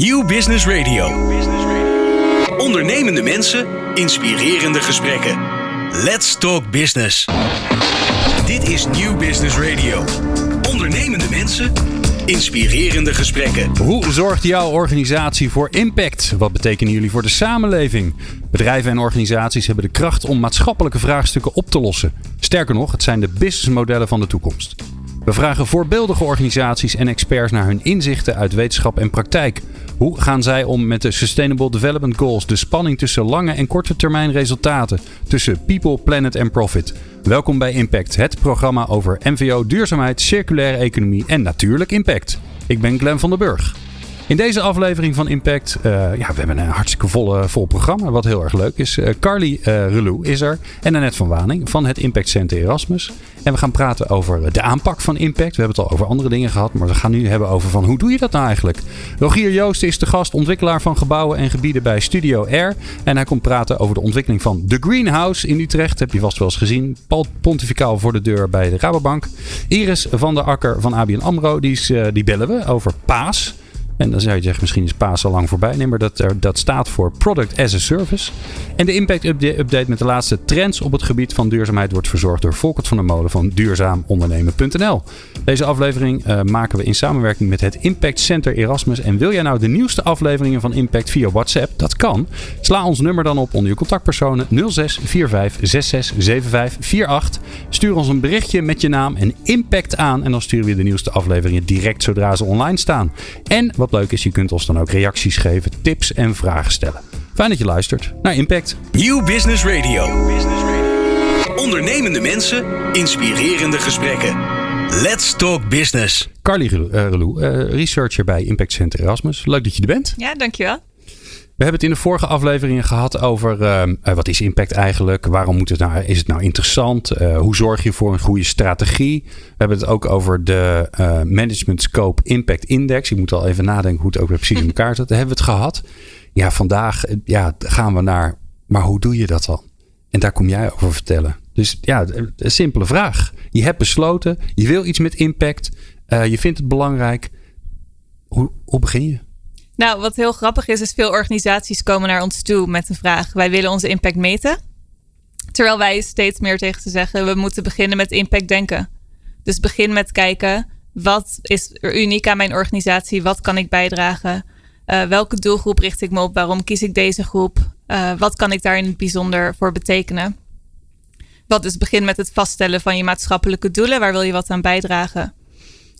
Nieuw Business Radio. Ondernemende mensen, inspirerende gesprekken. Let's talk business. Dit is Nieuw Business Radio. Ondernemende mensen, inspirerende gesprekken. Hoe zorgt jouw organisatie voor impact? Wat betekenen jullie voor de samenleving? Bedrijven en organisaties hebben de kracht om maatschappelijke vraagstukken op te lossen. Sterker nog, het zijn de businessmodellen van de toekomst. We vragen voorbeeldige organisaties en experts naar hun inzichten uit wetenschap en praktijk. Hoe gaan zij om met de Sustainable Development Goals, de spanning tussen lange en korte termijn resultaten, tussen people, planet en profit? Welkom bij Impact, het programma over MVO, duurzaamheid, circulaire economie en natuurlijk impact. Ik ben Glenn van der Burg. In deze aflevering van Impact, uh, ja, we hebben een hartstikke volle, vol programma, wat heel erg leuk is. Uh, Carly uh, is er en Annette van Waning van het Impact Center Erasmus. En we gaan praten over de aanpak van impact. We hebben het al over andere dingen gehad, maar we gaan nu hebben over van hoe doe je dat nou eigenlijk? Rogier Joost is de gast, ontwikkelaar van gebouwen en gebieden bij Studio Air. En hij komt praten over de ontwikkeling van The Greenhouse in Utrecht. Heb je vast wel eens gezien. Paul Pontificaal voor de deur bij de Rabobank. Iris van der Akker van ABN AMRO, die, is, die bellen we over Paas. En dan zou je zeggen, misschien is Paas al lang voorbij. Nee, maar dat, dat staat voor Product as a Service. En de Impact Update met de laatste trends op het gebied van duurzaamheid wordt verzorgd door Volkert van der Molen van duurzaamondernemen.nl. Deze aflevering uh, maken we in samenwerking met het Impact Center Erasmus. En wil jij nou de nieuwste afleveringen van Impact via WhatsApp? Dat kan. Sla ons nummer dan op onder je contactpersonen 06 45 66 75 48. Stuur ons een berichtje met je naam en Impact aan. En dan sturen we de nieuwste afleveringen direct zodra ze online staan. En wat leuk is, je kunt ons dan ook reacties geven, tips en vragen stellen. Fijn dat je luistert naar Impact. Nieuw Business Radio. Ondernemende mensen, inspirerende gesprekken. Let's talk business. Carly Relou, uh, researcher bij Impact Center Erasmus. Leuk dat je er bent. Ja, dankjewel. We hebben het in de vorige afleveringen gehad over uh, wat is impact eigenlijk? Waarom moet het nou, is het nou interessant? Uh, hoe zorg je voor een goede strategie? We hebben het ook over de uh, Management Scope Impact Index. Je moet al even nadenken hoe het ook weer precies in elkaar zit. Daar hebben we het gehad. Ja, vandaag ja, gaan we naar, maar hoe doe je dat dan? En daar kom jij over vertellen. Dus ja, een simpele vraag. Je hebt besloten, je wil iets met impact. je vindt het belangrijk. Hoe, hoe begin je? Nou, wat heel grappig is, is veel organisaties komen naar ons toe met de vraag: wij willen onze impact meten. Terwijl wij steeds meer tegen ze zeggen: we moeten beginnen met impact denken. Dus begin met kijken: wat is er uniek aan mijn organisatie? Wat kan ik bijdragen? Uh, welke doelgroep richt ik me op? Waarom kies ik deze groep? Uh, wat kan ik daar in het bijzonder voor betekenen? Wat dus begin met het vaststellen van je maatschappelijke doelen. Waar wil je wat aan bijdragen?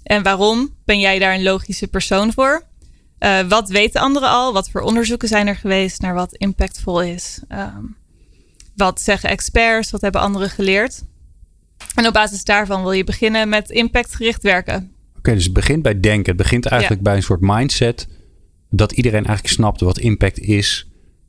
En waarom ben jij daar een logische persoon voor? Uh, wat weten anderen al? Wat voor onderzoeken zijn er geweest naar wat impactvol is? Um, wat zeggen experts? Wat hebben anderen geleerd? En op basis daarvan wil je beginnen met impactgericht werken. Oké, okay, dus het begint bij denken. Het begint eigenlijk ja. bij een soort mindset. Dat iedereen eigenlijk snapt wat impact is.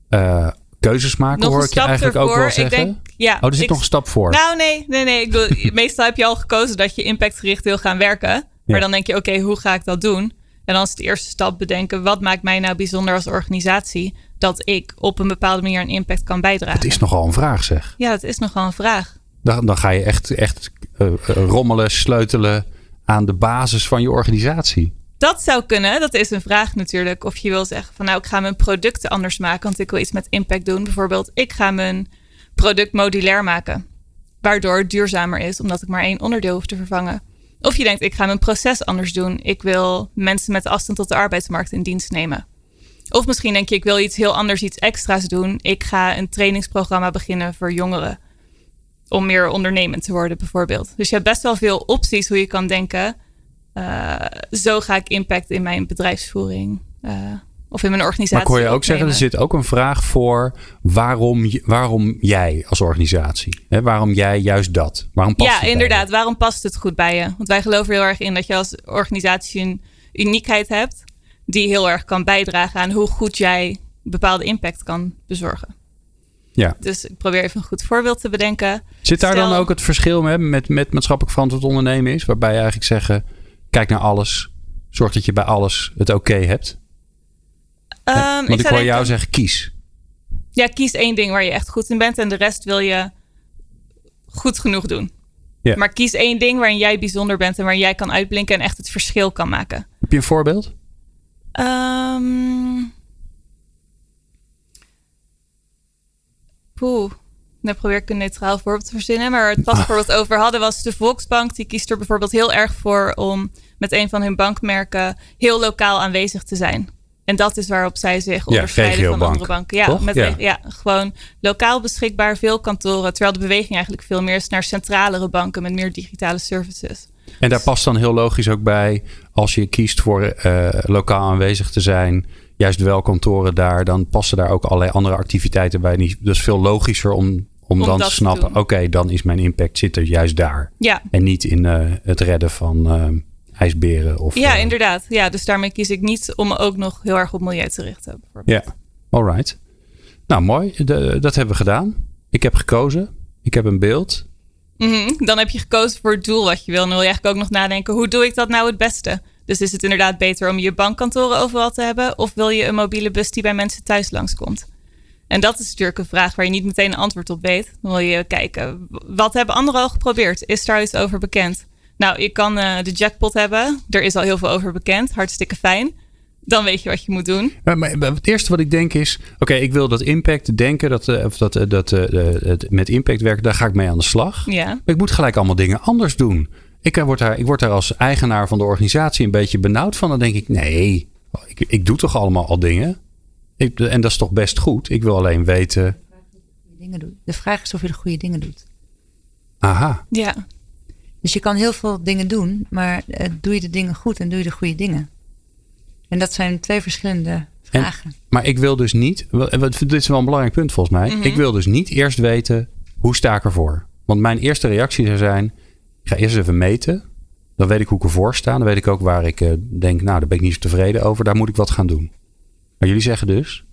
Uh, keuzes maken nog hoor ik je eigenlijk ervoor. ook wel zeggen. Ik denk, ja, oh, er zit ik, nog een stap voor. Nou nee, nee, nee. Ik bedoel, meestal heb je al gekozen dat je impactgericht wil gaan werken. Maar dan denk je, oké, okay, hoe ga ik dat doen? En dan is de eerste stap bedenken, wat maakt mij nou bijzonder als organisatie dat ik op een bepaalde manier een impact kan bijdragen? Het is nogal een vraag zeg. Ja, het is nogal een vraag. Dan, dan ga je echt, echt uh, rommelen, sleutelen aan de basis van je organisatie. Dat zou kunnen. Dat is een vraag natuurlijk. Of je wil zeggen van nou, ik ga mijn producten anders maken, want ik wil iets met impact doen. Bijvoorbeeld, ik ga mijn product modulair maken. Waardoor het duurzamer is, omdat ik maar één onderdeel hoef te vervangen. Of je denkt, ik ga mijn proces anders doen. Ik wil mensen met afstand tot de arbeidsmarkt in dienst nemen. Of misschien denk je, ik wil iets heel anders, iets extra's doen. Ik ga een trainingsprogramma beginnen voor jongeren. Om meer ondernemend te worden, bijvoorbeeld. Dus je hebt best wel veel opties hoe je kan denken. Uh, zo ga ik impact in mijn bedrijfsvoering uh, of in mijn organisatie. Maar kon je ook zeggen, er zit ook een vraag voor waarom, waarom jij als organisatie? Hè? Waarom jij juist dat? Waarom past ja, inderdaad. Waarom past het goed bij je? Want wij geloven heel erg in dat je als organisatie een uniekheid hebt die heel erg kan bijdragen aan hoe goed jij bepaalde impact kan bezorgen. Ja. Dus ik probeer even een goed voorbeeld te bedenken. Zit daar Stel, dan ook het verschil met, met, met maatschappelijk verantwoord ondernemen is? Waarbij je eigenlijk zeggen, kijk naar alles. Zorg dat je bij alles het oké okay hebt. Um, Want ik, hoor jou zeggen, kies. Ja, kies één ding waar je echt goed in bent. En de rest wil je goed genoeg doen. Ja. Maar kies één ding waarin jij bijzonder bent. En waar jij kan uitblinken en echt het verschil kan maken. Heb je een voorbeeld? Um, poeh. Dan probeer ik een neutraal voorbeeld te verzinnen. Maar het pas voor wat over hadden was de Volksbank. Die kiest er bijvoorbeeld heel erg voor om met een van hun bankmerken heel lokaal aanwezig te zijn. En dat is waarop zij zich onderscheiden van andere banken. Ja, met, ja. ja. gewoon lokaal beschikbaar, veel kantoren. Terwijl de beweging eigenlijk veel meer is naar centralere banken met meer digitale services. En daar past dan heel logisch ook bij, als je kiest voor uh, lokaal aanwezig te zijn, juist wel kantoren daar, dan passen daar ook allerlei andere activiteiten bij. Dus veel logischer om, om, dan te snappen, oké, dan is mijn impact zit er juist daar. Ja. En niet in uh, het redden van ijsberen. Of, ja, inderdaad. Ja, dus daarmee kies ik niet om me ook nog heel erg op milieu te richten. Ja, alright. Nou, mooi. De, dat hebben we gedaan. Ik heb gekozen. Ik heb een beeld. Mm Dan heb je gekozen voor het doel wat je wil. En dan wil je eigenlijk ook nog nadenken, hoe doe ik dat nou het beste? Dus is het inderdaad beter om je bankkantoren overal te hebben? Of wil je een mobiele bus die bij mensen thuis langskomt? En dat is natuurlijk een vraag waar je niet meteen een antwoord op weet. Dan wil je kijken, wat hebben anderen al geprobeerd? Is daar iets over bekend? Nou, je kan uh, de jackpot hebben. Er is al heel veel over bekend. Hartstikke fijn. Dan weet je wat je moet doen. Maar, maar het eerste wat ik denk is: oké, ik wil dat impact denken, dat, uh, of dat, uh, dat het met impact werken, daar ga ik mee aan de slag. Ja. Maar ik moet gelijk allemaal dingen anders doen. Ik word, daar, ik word daar als eigenaar van de organisatie een beetje benauwd van. Dan denk ik: nee, ik, ik doe toch allemaal al dingen. Ik, en dat is toch best goed. Ik wil alleen weten. De vraag is of je de goede dingen doet. Aha. Ja. Dus je kan heel veel dingen doen, maar uh, doe je de dingen goed en doe je de goede dingen? En dat zijn twee verschillende vragen. En, maar ik wil dus niet, dit is wel een belangrijk punt volgens mij. Mm -hmm. Ik wil dus niet eerst weten hoe sta ik ervoor. Want mijn eerste reactie zou zijn: ik ga eerst even meten. Dan weet ik hoe ik ervoor sta. Dan weet ik ook waar ik uh, denk, nou, daar ben ik niet zo tevreden over. Daar moet ik wat gaan doen. Maar jullie zeggen dus.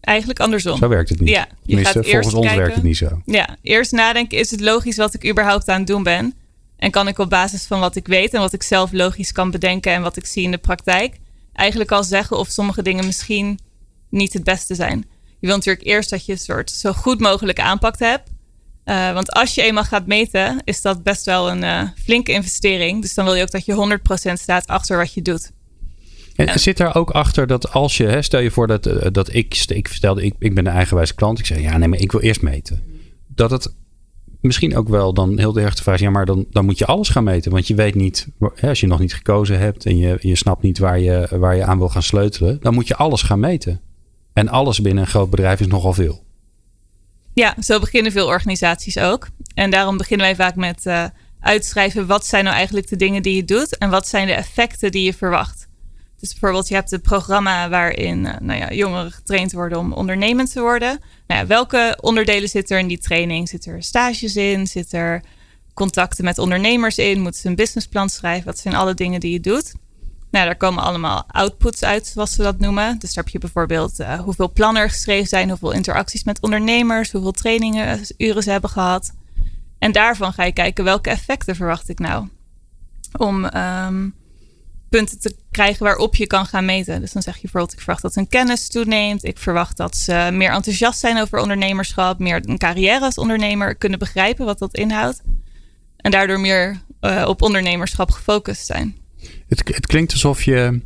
Eigenlijk andersom. Zo werkt het niet. Ja, je Tenminste, gaat volgens ons kijken, werkt het niet zo. Ja, eerst nadenken: is het logisch wat ik überhaupt aan het doen ben? En kan ik op basis van wat ik weet en wat ik zelf logisch kan bedenken en wat ik zie in de praktijk, eigenlijk al zeggen of sommige dingen misschien niet het beste zijn. Je wil natuurlijk eerst dat je een soort zo goed mogelijke aanpak hebt. Uh, want als je eenmaal gaat meten, is dat best wel een uh, flinke investering. Dus dan wil je ook dat je 100% staat achter wat je doet. En ja. zit daar ook achter dat als je, hè, stel je voor dat, uh, dat ik, ik vertelde, ik, ik ben een eigenwijze klant. Ik zeg, ja, nee, maar ik wil eerst meten. Dat het misschien ook wel dan heel erg te vragen. Ja, maar dan, dan moet je alles gaan meten. Want je weet niet, als je nog niet gekozen hebt en je, je snapt niet waar je, waar je aan wil gaan sleutelen, dan moet je alles gaan meten. En alles binnen een groot bedrijf is nogal veel. Ja, zo beginnen veel organisaties ook. En daarom beginnen wij vaak met uh, uitschrijven wat zijn nou eigenlijk de dingen die je doet en wat zijn de effecten die je verwacht. Dus bijvoorbeeld, je hebt een programma waarin uh, nou ja, jongeren getraind worden om ondernemend te worden. Nou ja, welke onderdelen zitten er in die training? Zit er stages in? Zit er contacten met ondernemers in? Moeten ze een businessplan schrijven? Wat zijn alle dingen die je doet? Nou, daar komen allemaal outputs uit, zoals ze dat noemen. Dus daar heb je bijvoorbeeld uh, hoeveel plannen er geschreven zijn, hoeveel interacties met ondernemers, hoeveel trainingen, uren ze hebben gehad. En daarvan ga je kijken welke effecten verwacht ik nou. Om um, punten te krijgen waarop je kan gaan meten. Dus dan zeg je bijvoorbeeld, ik verwacht dat hun kennis toeneemt. Ik verwacht dat ze meer enthousiast zijn over ondernemerschap. Meer een carrière als ondernemer kunnen begrijpen wat dat inhoudt. En daardoor meer uh, op ondernemerschap gefocust zijn. Het, het klinkt alsof je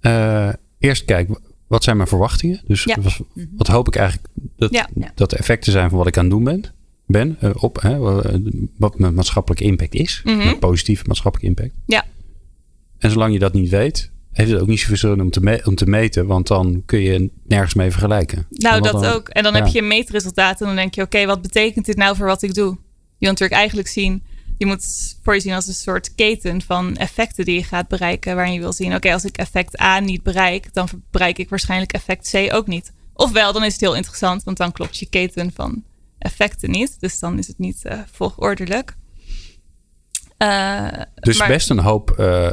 uh, eerst kijkt, wat zijn mijn verwachtingen? Dus ja. wat, wat, hoop ik eigenlijk dat, ja. dat de effecten zijn van wat ik aan het doen ben? ben uh, op hè, wat mijn maatschappelijke impact is. Mhm. Mijn positieve maatschappelijke impact. Ja. En zolang je dat niet weet, heeft het ook niet zoveel zin om te, me- om te meten, want dan kun je nergens mee vergelijken. Nou, dat dan- ook. En dan ja. heb je meetresultaten en dan denk je, oké, wat betekent dit nou voor wat ik doe? Je wil natuurlijk eigenlijk zien, je moet voor je zien als een soort keten van effecten die je gaat bereiken, waarin je wil zien, oké, als ik effect A niet bereik, dan bereik ik waarschijnlijk effect C ook niet. Ofwel, dan is het heel interessant, want dan klopt je keten van effecten niet. Dus dan is het niet eh, volgordelijk. Eh, Dus maar- best een hoop eh,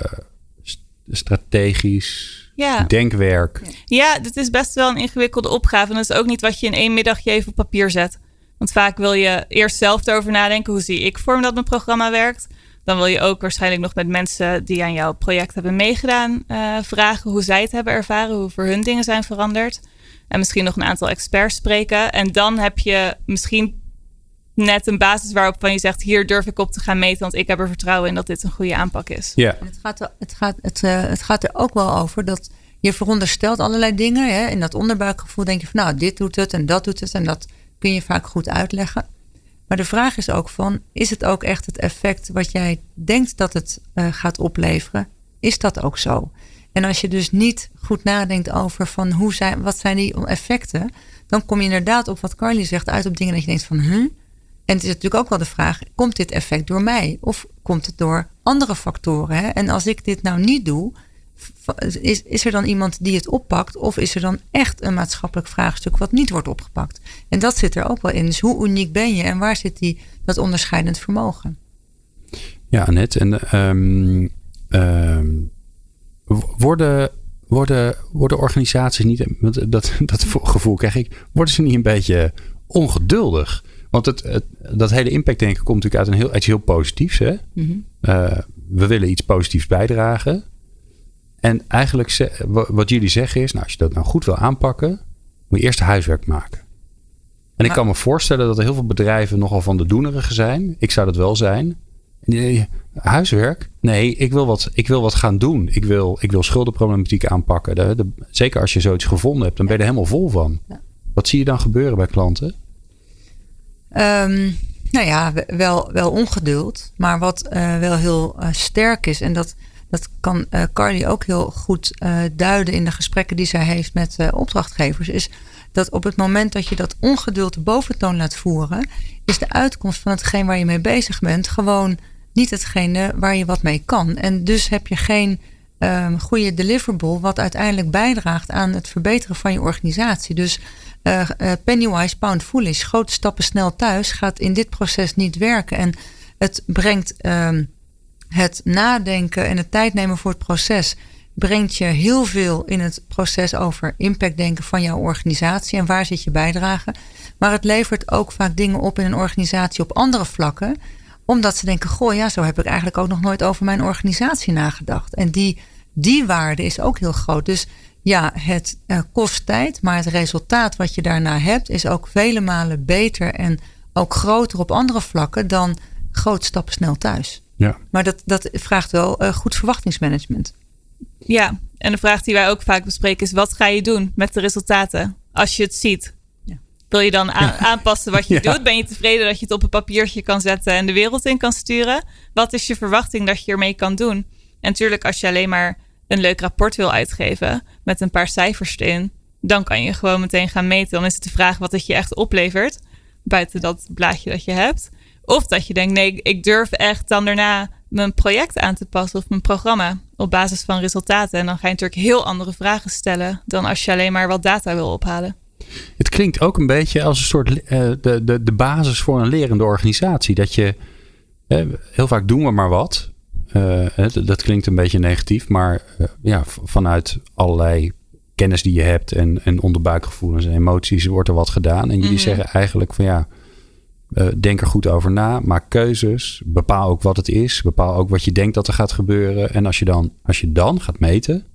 strategisch Ja. denkwerk. Ja, dit is best wel een ingewikkelde opgave. En dat is ook niet wat je in één middagje even op papier zet. Want vaak wil je eerst zelf erover nadenken. Hoe zie ik voor me dat mijn programma werkt? Dan wil je ook waarschijnlijk nog met mensen die aan jouw project hebben meegedaan eh, vragen hoe zij het hebben ervaren, hoe voor hun dingen zijn veranderd. En misschien nog een aantal experts spreken. En dan heb je misschien net een basis waarop van je zegt: hier durf ik op te gaan meten, want ik heb er vertrouwen in dat dit een goede aanpak is. Ja, Het gaat, er, het, gaat, het, eh, het gaat er ook wel over dat je veronderstelt allerlei dingen. Hè? In dat onderbuikgevoel denk je van nou, dit doet het en dat doet het. En dat kun je vaak goed uitleggen. Maar de vraag is ook van, is het ook echt het effect wat jij denkt dat het uh, gaat opleveren? Is dat ook zo? En als je dus niet goed nadenkt over van hoe zijn, wat zijn die effecten, dan kom je inderdaad op wat Carly zegt uit op dingen dat je denkt van, huh? En het is natuurlijk ook wel de vraag, komt dit effect door mij? Of komt het door andere factoren? En als ik dit nou niet doe, is, is er dan iemand die het oppakt? Of is er dan echt een maatschappelijk vraagstuk wat niet wordt opgepakt? En dat zit er ook wel in. Dus hoe uniek ben je en waar zit die, dat onderscheidend vermogen? Ja, Annette. En um, um, worden, worden, worden organisaties niet, dat, dat gevoel krijg ik, worden ze niet een beetje ongeduldig? Want het, dat hele impact denken komt natuurlijk uit een heel, iets heel positiefs. Hè? Mhm. Eh, we willen iets positiefs bijdragen. En eigenlijk wat jullie zeggen is, nou, als je dat nou goed wil aanpakken, moet je eerst huiswerk maken. En ik kan me voorstellen dat er heel veel bedrijven nogal van de doenerigen zijn. Ik zou dat wel zijn. Nee, huiswerk? Nee, ik wil wat, ik wil wat gaan doen. Ik wil, ik wil schuldenproblematiek aanpakken. De, zeker als je zoiets gevonden hebt, dan ben je er helemaal vol van. Wat zie je dan gebeuren bij klanten? Um, nou ja, wel, wel ongeduld. Maar wat uh, wel heel uh, sterk is, en dat, dat kan uh, Carly ook heel goed duiden in de gesprekken die zij heeft met opdrachtgevers, is dat op het moment dat je dat ongeduld de boventoon laat voeren, is de uitkomst van hetgeen waar je mee bezig bent gewoon niet hetgene waar je wat mee kan. En dus heb je geen um, goede deliverable wat uiteindelijk bijdraagt aan het verbeteren van je organisatie. Dus uh, uh, pennywise, pound foolish, grote stappen snel thuis gaat in dit proces niet werken. En het brengt um, het nadenken en het tijd nemen voor het proces brengt je heel veel in het proces over impactdenken van jouw organisatie en waar zit je bijdrage. Maar het levert ook vaak dingen op in een organisatie op andere vlakken, omdat ze denken: Goh, ja, zo heb ik eigenlijk ook nog nooit over mijn organisatie nagedacht. En die, die waarde is ook heel groot. Dus ja, het uh, kost tijd, maar het resultaat wat je daarna hebt is ook vele malen beter en ook groter op andere vlakken dan groot stappen snel thuis. Ja. Maar dat, dat vraagt wel uh, goed verwachtingsmanagement. Ja, en de vraag die wij ook vaak bespreken is: wat ga je doen met de resultaten als je het ziet? Ja. Wil je dan aanpassen wat je doet? Ben je tevreden dat je het op een papiertje kan zetten en de wereld in kan sturen? Wat is je verwachting dat je ermee kan doen? En natuurlijk, als je alleen maar een leuk rapport wil uitgeven met een paar cijfers erin, dan kan je gewoon meteen gaan meten. Dan is het de vraag wat het je echt oplevert, buiten dat blaadje dat je hebt. Of dat je denkt, nee, ik durf echt dan daarna mijn project aan te passen of mijn programma op basis van resultaten. En dan ga je natuurlijk heel andere vragen stellen dan als je alleen maar wat data wil ophalen. Het klinkt ook een beetje als een soort uh, de, de, de basis voor een lerende organisatie. Dat je uh, heel vaak doen we maar wat. Uh, dat klinkt een beetje negatief, maar ja, vanuit allerlei kennis die je hebt en, en onderbuikgevoelens en emoties wordt er wat gedaan. En jullie mm -hmm. zeggen eigenlijk van ja, uh, denk er goed over na. Maak keuzes. Bepaal ook wat het is. Bepaal ook wat je denkt dat er gaat gebeuren. En als je dan, als je dan gaat meten.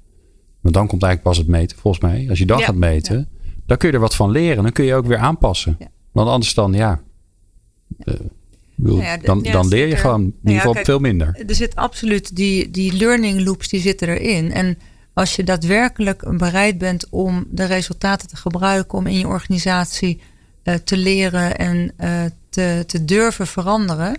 Want dan komt eigenlijk pas het meten, volgens mij. Als je dan ja, gaat meten, ja. dan kun je er wat van leren. Dan kun je ook weer aanpassen. Ja. Want anders dan, ja. Uh, bedoel, nou dan, dan leer je gewoon in ieder geval kijk, veel minder. Er zit absoluut die, die learning loops, die zitten erin. En als je daadwerkelijk bereid bent om de resultaten te gebruiken om in je organisatie uh, te leren en uh, te, te durven veranderen,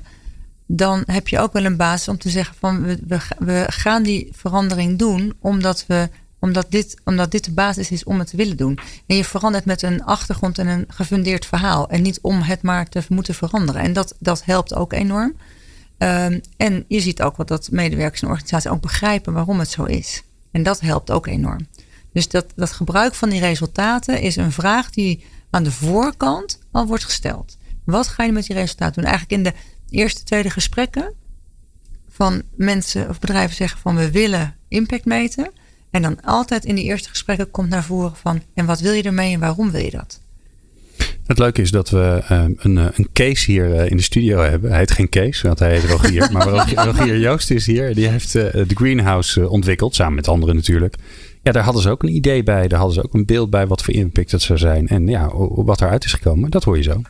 dan heb je ook wel een basis om te zeggen van we, we, we gaan die verandering doen omdat, we, omdat, dit, omdat dit de basis is om het te willen doen. En je verandert met een achtergrond en een gefundeerd verhaal en niet om het maar te moeten veranderen. En dat, dat helpt ook enorm. Um, en je ziet ook wat dat medewerkers en organisaties ook begrijpen waarom het zo is. En dat helpt ook enorm. Dus dat, dat gebruik van die resultaten is een vraag die aan de voorkant al wordt gesteld. Wat ga je met die resultaten doen? Eigenlijk in de eerste, tweede gesprekken van mensen of bedrijven zeggen van we willen impact meten. En dan altijd in die eerste gesprekken komt naar voren van en wat wil je ermee en waarom wil je dat? Het leuke is dat we uh, een, eh, een case hier uh, in de studio hebben. Hij heet geen case, want hij heet Rogier. maar Rogier, Rogier Joost is hier. Die heeft de Greenhouse ontwikkeld, samen met anderen natuurlijk. Ja, daar hadden ze ook een idee bij. Daar hadden ze ook een beeld bij wat voor impact het zou zijn. En ja, wat eruit is gekomen, dat hoor je zo.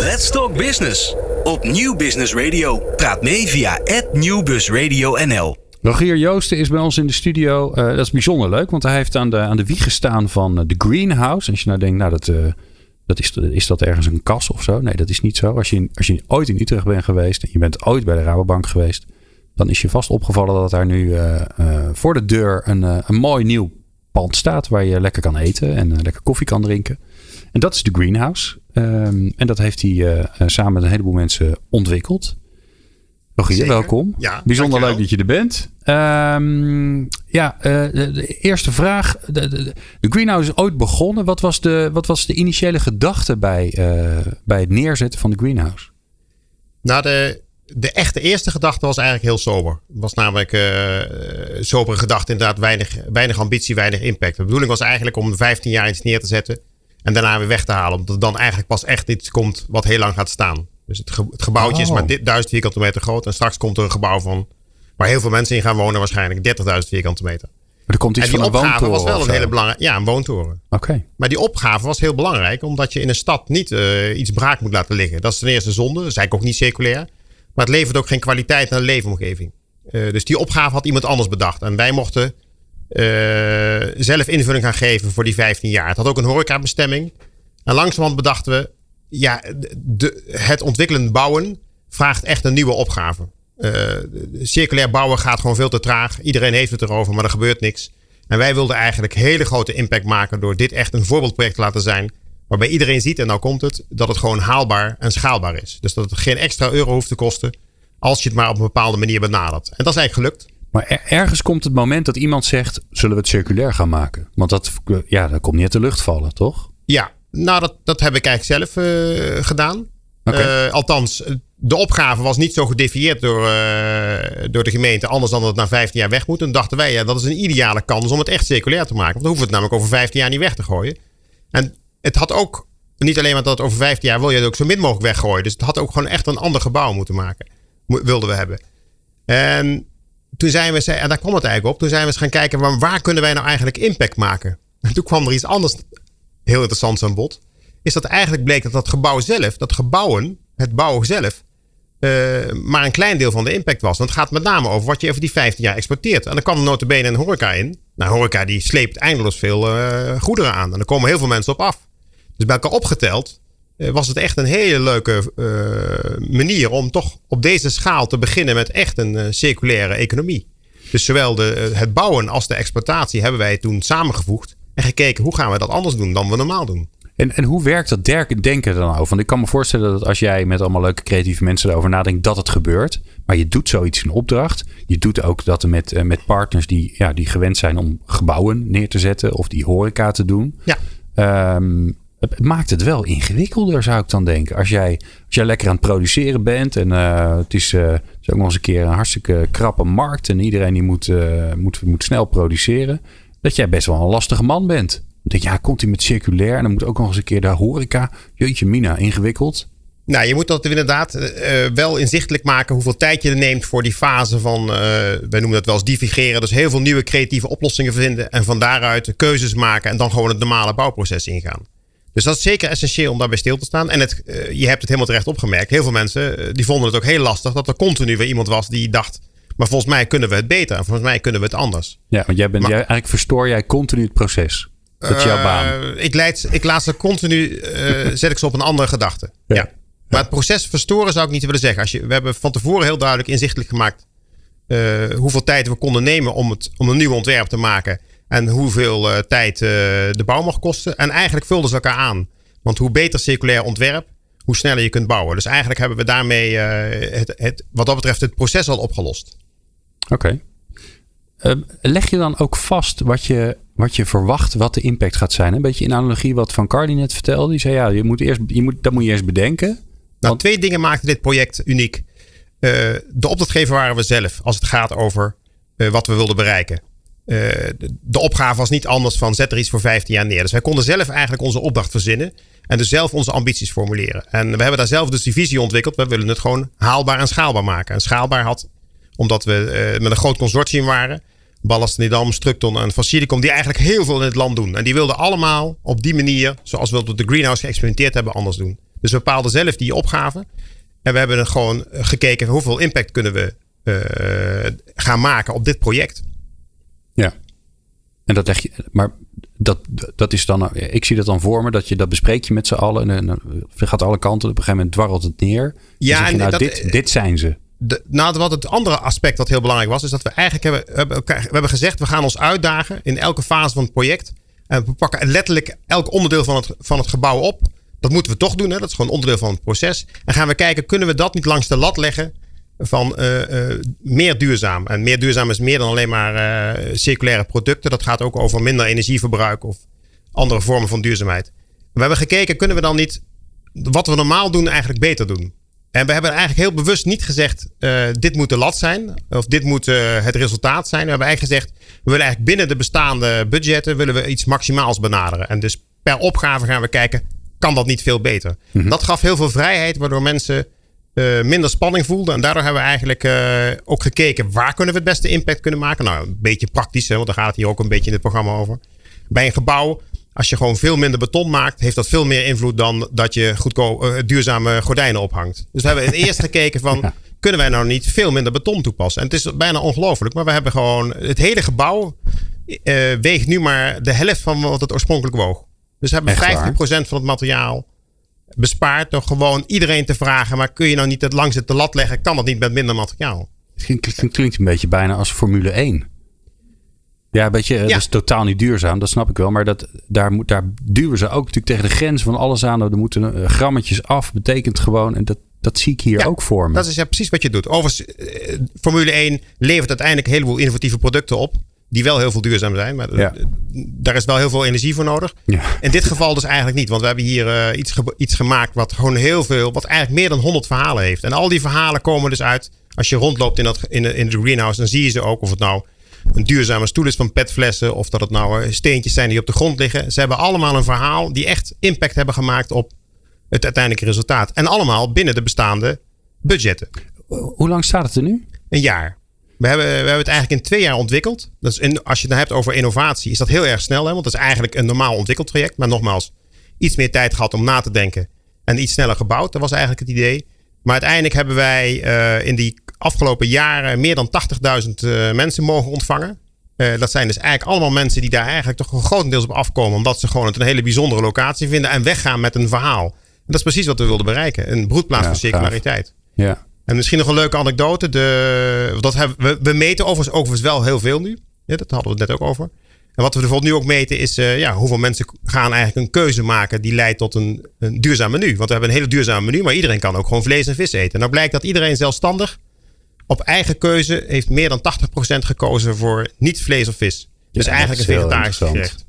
Let's Talk Business op Nieuw Business Radio. Praat mee via @nieuwbusradio_nl. Rogier Joosten is bij ons in de studio. Uh, dat is bijzonder leuk, want hij heeft aan de, aan de wieg gestaan van de Greenhouse. En als je nou denkt, nou dat, uh, dat is, is dat ergens een kas of zo? Nee, dat is niet zo. Als je, als je ooit in Utrecht bent geweest en je bent ooit bij de Rabobank geweest, dan is je vast opgevallen dat daar nu voor de deur een, een mooi nieuw pand staat waar je lekker kan eten en lekker koffie kan drinken. En dat is de Greenhouse. Um, en dat heeft hij samen met een heleboel mensen ontwikkeld. Rogier, welkom. Ja, Bijzonder leuk dat je er bent. Um, ja, uh, de, de, eerste vraag. De, de, de, Greenhouse is ooit begonnen. Wat was de, wat was de initiële gedachte bij, uh, bij het neerzetten van de Greenhouse? Nou, de, de echte eerste gedachte was eigenlijk heel sober. Het was namelijk uh, sobere gedachte, inderdaad, weinig, weinig ambitie, weinig impact. De bedoeling was eigenlijk om 15 jaar iets neer te zetten en daarna weer weg te halen. Omdat er dan eigenlijk pas echt iets komt wat heel lang gaat staan. Dus het, het gebouwtje is maar dit, 1000 vierkante meter groot. En straks komt er een gebouw van waar heel veel mensen in gaan wonen, waarschijnlijk 30.000 vierkante meter. Maar er komt iets en die van een opgave was wel een hele belangrijke. Ja, een woontoren. Oké. Maar die opgave was heel belangrijk, omdat je in een stad niet uh, iets braak moet laten liggen. Dat is ten eerste zonde. Dat is eigenlijk ook niet circulair. Maar het levert ook geen kwaliteit naar de leefomgeving. Uh, dus die opgave had iemand anders bedacht. En wij mochten uh, zelf invulling gaan geven voor die 15 jaar. Het had ook een horecabestemming. En langzamerhand bedachten we, ja, de, het ontwikkelend bouwen vraagt echt een nieuwe opgave. Uh, circulair bouwen gaat gewoon veel te traag. Iedereen heeft het erover, maar er gebeurt niks. En wij wilden eigenlijk hele grote impact maken door dit echt een voorbeeldproject te laten zijn. Waarbij iedereen ziet, en nou komt het, dat het gewoon haalbaar en schaalbaar is. Dus dat het geen extra euro hoeft te kosten als je het maar op een bepaalde manier benadert. En dat is eigenlijk gelukt. Maar ergens komt het moment dat iemand zegt: zullen we het circulair gaan maken? Want dat, ja, dat komt niet uit de lucht vallen, toch? Ja, nou, dat, dat heb ik eigenlijk zelf uh, gedaan. Okay. Uh, althans, de opgave was niet zo gedefinieerd door, uh, door de gemeente. Anders dan dat het na 15 jaar weg moet. En dachten wij, ja, dat is een ideale kans om het echt circulair te maken. Want dan hoeven we het namelijk over 15 jaar niet weg te gooien. En het had ook, niet alleen maar dat over 15 jaar wil je het ook zo min mogelijk weggooien. Dus het had ook gewoon echt een ander gebouw moeten maken. Wilden we hebben. En toen zijn we, en daar kwam het eigenlijk op. Toen zijn we eens gaan kijken, waar, waar kunnen wij nou eigenlijk impact maken? En toen kwam er iets anders heel interessant aan bod. Is dat eigenlijk bleek dat dat gebouw zelf, dat gebouwen, het bouwen zelf, uh, maar een klein deel van de impact was. Want het gaat met name over wat je over die 15 jaar exporteert. En dan kwam notabene een horeca in. Nou, horeca die sleept eindeloos veel uh, goederen aan. En er komen heel veel mensen op af. Dus bij elkaar opgeteld uh, was het echt een hele leuke manier om toch op deze schaal te beginnen met echt een circulaire economie. Dus zowel de, het bouwen als de exploitatie hebben wij toen samengevoegd. En gekeken hoe gaan we dat anders doen dan we normaal doen. En, en hoe werkt dat denken dan over? Want ik kan me voorstellen dat als jij met allemaal leuke creatieve mensen erover nadenkt, dat het gebeurt. Maar je doet zoiets in opdracht. Je doet ook dat met, eh, met partners die, ja, die gewend zijn om gebouwen neer te zetten of die horeca te doen. Ja. Um, het maakt het wel ingewikkelder, zou ik dan denken. Als jij, als jij lekker aan het produceren bent en uh, het, is, uh, het is ook nog eens een keer een hartstikke krappe markt en iedereen die moet, uh, moet, moet snel produceren dat jij best wel een lastige man bent. Je, ja, komt hij met circulair en dan moet ook nog eens een keer de horeca. Jeetje mina, ingewikkeld. Nou, je moet dat inderdaad uh, wel inzichtelijk maken hoeveel tijd je er neemt voor die fase van, uh, wij noemen dat wel eens divigeren. Dus heel veel nieuwe creatieve oplossingen vinden en van daaruit keuzes maken en dan gewoon het normale bouwproces ingaan. Dus dat is zeker essentieel om daarbij stil te staan. En het, je hebt het helemaal terecht opgemerkt. Heel veel mensen die vonden het ook heel lastig dat er continu weer iemand was die dacht, maar volgens mij kunnen we het beter. En volgens mij kunnen we het anders. Ja, want jij bent, jij, eigenlijk verstoor jij continu het proces. Dat is jouw baan. Uh, ik, leid, ik laat ze continu, uh, zet ik ze op een andere gedachte. Ja. Maar het proces verstoren zou ik niet willen zeggen. Als je, we hebben van tevoren heel duidelijk inzichtelijk gemaakt uh, hoeveel tijd we konden nemen om, het, om een nieuw ontwerp te maken. En hoeveel tijd de bouw mag kosten. En eigenlijk vulden ze elkaar aan. Want hoe beter circulair ontwerp, hoe sneller je kunt bouwen. Dus eigenlijk hebben we daarmee het, het, wat dat betreft het proces al opgelost. Oké. Ehm, leg je dan ook vast wat je, wat je verwacht, wat de impact gaat zijn? Een beetje in analogie wat Van Cardi net vertelde. Die zei ja, je moet eerst, je moet, dat moet je eerst bedenken. Nou, twee dingen maakten dit project uniek. Uh, de opdrachtgever waren we zelf als het gaat over uh, wat we wilden bereiken. Uh, de, de, opgave was niet anders van zet er iets voor 15 jaar neer. Dus wij konden zelf eigenlijk onze opdracht verzinnen. En dus zelf onze ambities formuleren. En we hebben daar zelf dus die visie ontwikkeld. We willen het gewoon haalbaar en schaalbaar maken. En schaalbaar had omdat we uh, met een groot consortium waren. Ballast Nidam, Structon en Facilicom. Die eigenlijk heel veel in het land doen. En die wilden allemaal op die manier, zoals we op de Greenhouse geëxperimenteerd hebben, anders doen. Dus we bepaalden zelf die opgave. En we hebben gewoon gekeken hoeveel impact kunnen we gaan maken op dit project. Ja. En dat leg je, maar dat, dat is dan, ik zie dat dan voor me, dat je dat bespreek je met z'n allen en dan gaat alle kanten. Op een gegeven moment dwarrelt het neer. Ja, en nou, dat, dit, dit zijn ze. Nou, wat het andere aspect wat heel belangrijk was, is dat we eigenlijk hebben, we hebben gezegd, we gaan ons uitdagen in elke fase van het project. En we pakken letterlijk elk onderdeel van het, van het gebouw op. Dat moeten we toch doen, hè? dat is gewoon onderdeel van het proces. En gaan we kijken, kunnen we dat niet langs de lat leggen van uh, uh, meer duurzaam. En meer duurzaam is meer dan alleen maar uh, circulaire producten. Dat gaat ook over minder energieverbruik of andere vormen van duurzaamheid. We hebben gekeken, kunnen we dan niet wat we normaal doen eigenlijk beter doen? En we hebben eigenlijk heel bewust niet gezegd, dit moet de lat zijn. Of dit moet het resultaat zijn. We hebben eigenlijk gezegd, we willen eigenlijk binnen de bestaande budgetten willen we iets maximaals benaderen. En dus per opgave gaan we kijken, kan dat niet veel beter? Mhm. Dat gaf heel veel vrijheid, waardoor mensen uh, minder spanning voelde. En daardoor hebben we eigenlijk ook gekeken waar kunnen we het beste impact kunnen maken. Nou, een beetje praktisch, hè, want daar gaat het hier ook een beetje in het programma over. Bij een gebouw, als je gewoon veel minder beton maakt, heeft dat veel meer invloed dan dat je goedkoop, uh, duurzame gordijnen ophangt. Dus we hebben eerst gekeken van, kunnen wij nou niet veel minder beton toepassen? En het is bijna ongelooflijk, maar we hebben gewoon het hele gebouw weegt nu maar de helft van wat het oorspronkelijk woog. Dus we hebben 50% van het materiaal bespaart door gewoon iedereen te vragen. Maar kun je nou niet het langs het lat leggen? Kan dat niet met minder materiaal? Het klinkt, een beetje bijna als Formule 1. Ja, een beetje, dat is totaal niet duurzaam, dat snap ik wel. Maar dat, daar, moet, daar duwen ze ook natuurlijk tegen de grens van alles aan. Er moeten uh, grammetjes af, betekent gewoon. En dat, dat zie ik hier ook voor me. Dat is ja, precies wat je doet. Overigens, uh, Formule 1 levert uiteindelijk een heleboel innovatieve producten op die wel heel veel duurzaam zijn. Maar daar is wel heel veel energie voor nodig. Ja. In dit geval dus eigenlijk niet. Want we hebben hier uh, iets, iets gemaakt wat gewoon heel veel, wat eigenlijk meer dan 100 verhalen heeft. En al die verhalen komen dus uit. Als je rondloopt in, dat, in, de, in de greenhouse, dan zie je ze ook. Of het nou een duurzame stoel is van petflessen. Of dat het nou eh, steentjes zijn die op de grond liggen. Ze hebben allemaal een verhaal die echt impact hebben gemaakt op het uiteindelijke resultaat. En allemaal binnen de bestaande budgetten. Hoe lang staat het er nu? Een jaar. We hebben, we hebben het eigenlijk in twee jaar ontwikkeld. Dus in, als je het hebt over innovatie, is dat heel erg snel. Hè? Want dat is eigenlijk een normaal ontwikkeltraject. Maar nogmaals, iets meer tijd gehad om na te denken. En iets sneller gebouwd. Dat was eigenlijk het idee. Maar uiteindelijk hebben wij uh, in die afgelopen jaren meer dan 80.000 uh, eh, mensen mogen ontvangen. Uh, dat zijn dus eigenlijk allemaal mensen die daar eigenlijk toch grotendeels op afkomen. Omdat ze gewoon het een hele bijzondere locatie vinden. En weggaan met een verhaal. En dat is precies wat we wilden bereiken. Een broedplaats ja, voor circulariteit. Ja. En misschien nog een leuke anekdote. De, dat hebben, we, we meten overigens, overigens wel heel veel nu. Ja, dat hadden we het net ook over. En wat we bijvoorbeeld nu ook meten is uh, ja, hoeveel mensen gaan eigenlijk een keuze maken die leidt tot een, een duurzaam menu. Want we hebben een hele duurzaam menu, maar iedereen kan ook gewoon vlees en vis eten. En nou blijkt dat iedereen zelfstandig op eigen keuze heeft meer dan 80% gekozen voor niet vlees of vis. Dus eigenlijk een vegetarisch gerecht.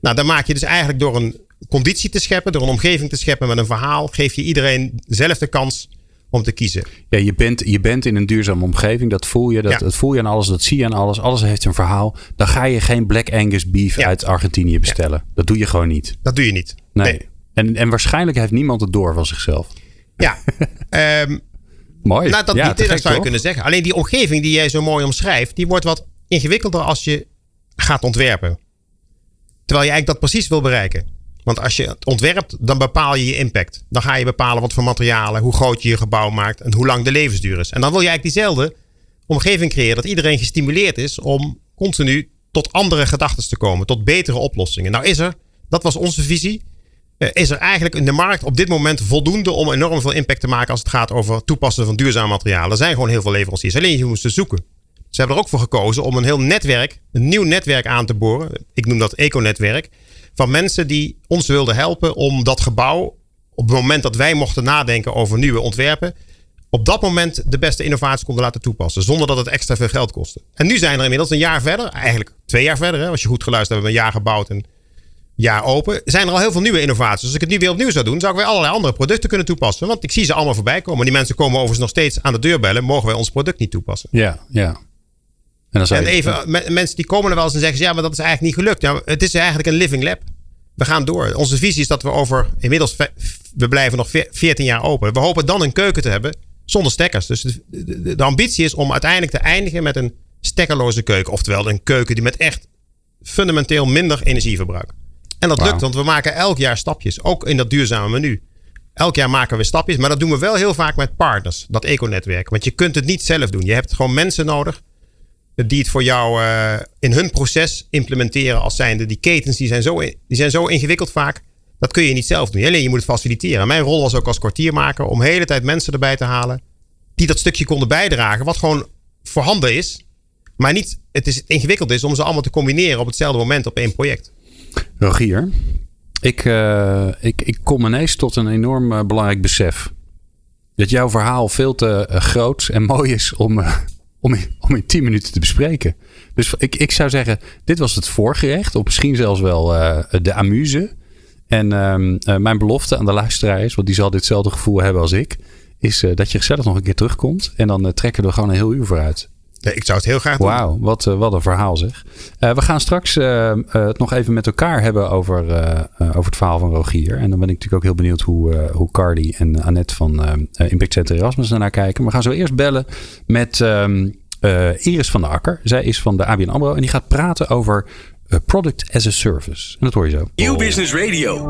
Nou, dan maak je dus eigenlijk door een conditie te scheppen, door een omgeving te scheppen met een verhaal, geef je iedereen zelf de kans om te kiezen. Ja, je bent, je bent in een duurzame omgeving. Dat voel je. Dat, dat voel je aan alles. Dat zie je aan alles. Alles heeft een verhaal. Dan ga je geen Black Angus beef uit Argentinië bestellen. Dat doe je gewoon niet. Dat doe je niet. Nee. En, en waarschijnlijk heeft niemand het door van zichzelf. Ja. um, mooi. Nou, dat, niet, dat zou je kunnen zeggen. Alleen die omgeving die jij zo mooi omschrijft, die wordt wat ingewikkelder als je gaat ontwerpen. Terwijl je eigenlijk dat precies wil bereiken. Want als je het ontwerpt, dan bepaal je je impact. Dan ga je bepalen wat voor materialen, hoe groot je je gebouw maakt en hoe lang de levensduur is. En dan wil je eigenlijk diezelfde omgeving creëren dat iedereen gestimuleerd is om continu tot andere gedachten te komen, tot betere oplossingen. Nou is er, dat was onze visie, eh, is er eigenlijk in de markt op dit moment voldoende om enorm veel impact te maken als het gaat over toepassen van duurzame materialen. Er zijn gewoon heel veel leveranciers. Alleen je moest ze zoeken. Ze hebben er ook voor gekozen om een heel netwerk, een nieuw netwerk aan te boren. Ik noem dat eco-netwerk van mensen die ons wilden helpen om dat gebouw, op het moment dat wij mochten nadenken over nieuwe ontwerpen, op dat moment de beste innovaties konden laten toepassen. Zonder dat het extra veel geld kostte. En nu zijn er inmiddels een jaar verder, eigenlijk twee jaar verder, hè, als je goed geluisterd hebt, een jaar gebouwd en een jaar open. Zijn er al heel veel nieuwe innovaties. Als ik het nu weer opnieuw zou doen, zou ik weer allerlei andere producten kunnen toepassen. Want ik zie ze allemaal voorbij komen. Die mensen komen overigens nog steeds aan de deur bellen. Mogen wij ons product niet toepassen? Ja, ja. En, even, mensen die komen er wel eens en zeggen ja, maar dat is eigenlijk niet gelukt. Ja, het is eigenlijk een living lab. We gaan door. Onze visie is dat we over, inmiddels, we blijven nog 14 jaar open. We hopen dan een keuken te hebben zonder stekkers. Dus de, de, de ambitie is om uiteindelijk te eindigen met een stekkerloze keuken. Oftewel een keuken die met echt fundamenteel minder energie verbruikt. En dat lukt, want we maken elk jaar stapjes. Ook in dat duurzame menu. elk jaar maken we stapjes. Maar dat doen we wel heel vaak met partners, dat econetwerk. Want je kunt het niet zelf doen. Je hebt gewoon mensen nodig die het voor jou uh, in hun proces implementeren als zijnde. Die ketens die zijn, zo, die zijn zo ingewikkeld vaak. Dat kun je niet zelf doen. Alleen je moet het faciliteren. Mijn rol was ook als kwartiermaker om de hele tijd mensen erbij te halen. Die dat stukje konden bijdragen. Wat gewoon voorhanden is. Maar niet het is ingewikkeld is om ze allemaal te combineren op hetzelfde moment op één project. Rogier, ik, uh, ik, ik kom ineens tot een enorm uh, belangrijk besef. Dat jouw verhaal veel te uh, groot en mooi is om, om, in, om in 10 minuten te bespreken. Dus ik, ik zou zeggen, dit was het voorgerecht. Of misschien zelfs wel de amuse. En ehm, mijn belofte aan de luisteraar is, want die zal ditzelfde gevoel hebben als ik. Is dat je gezellig nog een keer terugkomt. En dan trekken we gewoon een heel uur ik zou het heel graag doen. Wauw, wat, uh, wat een verhaal zeg. Uh, we gaan straks uh, het nog even met elkaar hebben over, over het verhaal van Rogier. En dan ben ik natuurlijk ook heel benieuwd hoe, hoe Cardi en Annette van Impact Center Erasmus naar kijken. we gaan zo eerst bellen met um, Iris van der Akker. Zij is van de ABN AMRO en die gaat praten over Product as a Service. En dat hoor je zo. Nieuw Business Radio.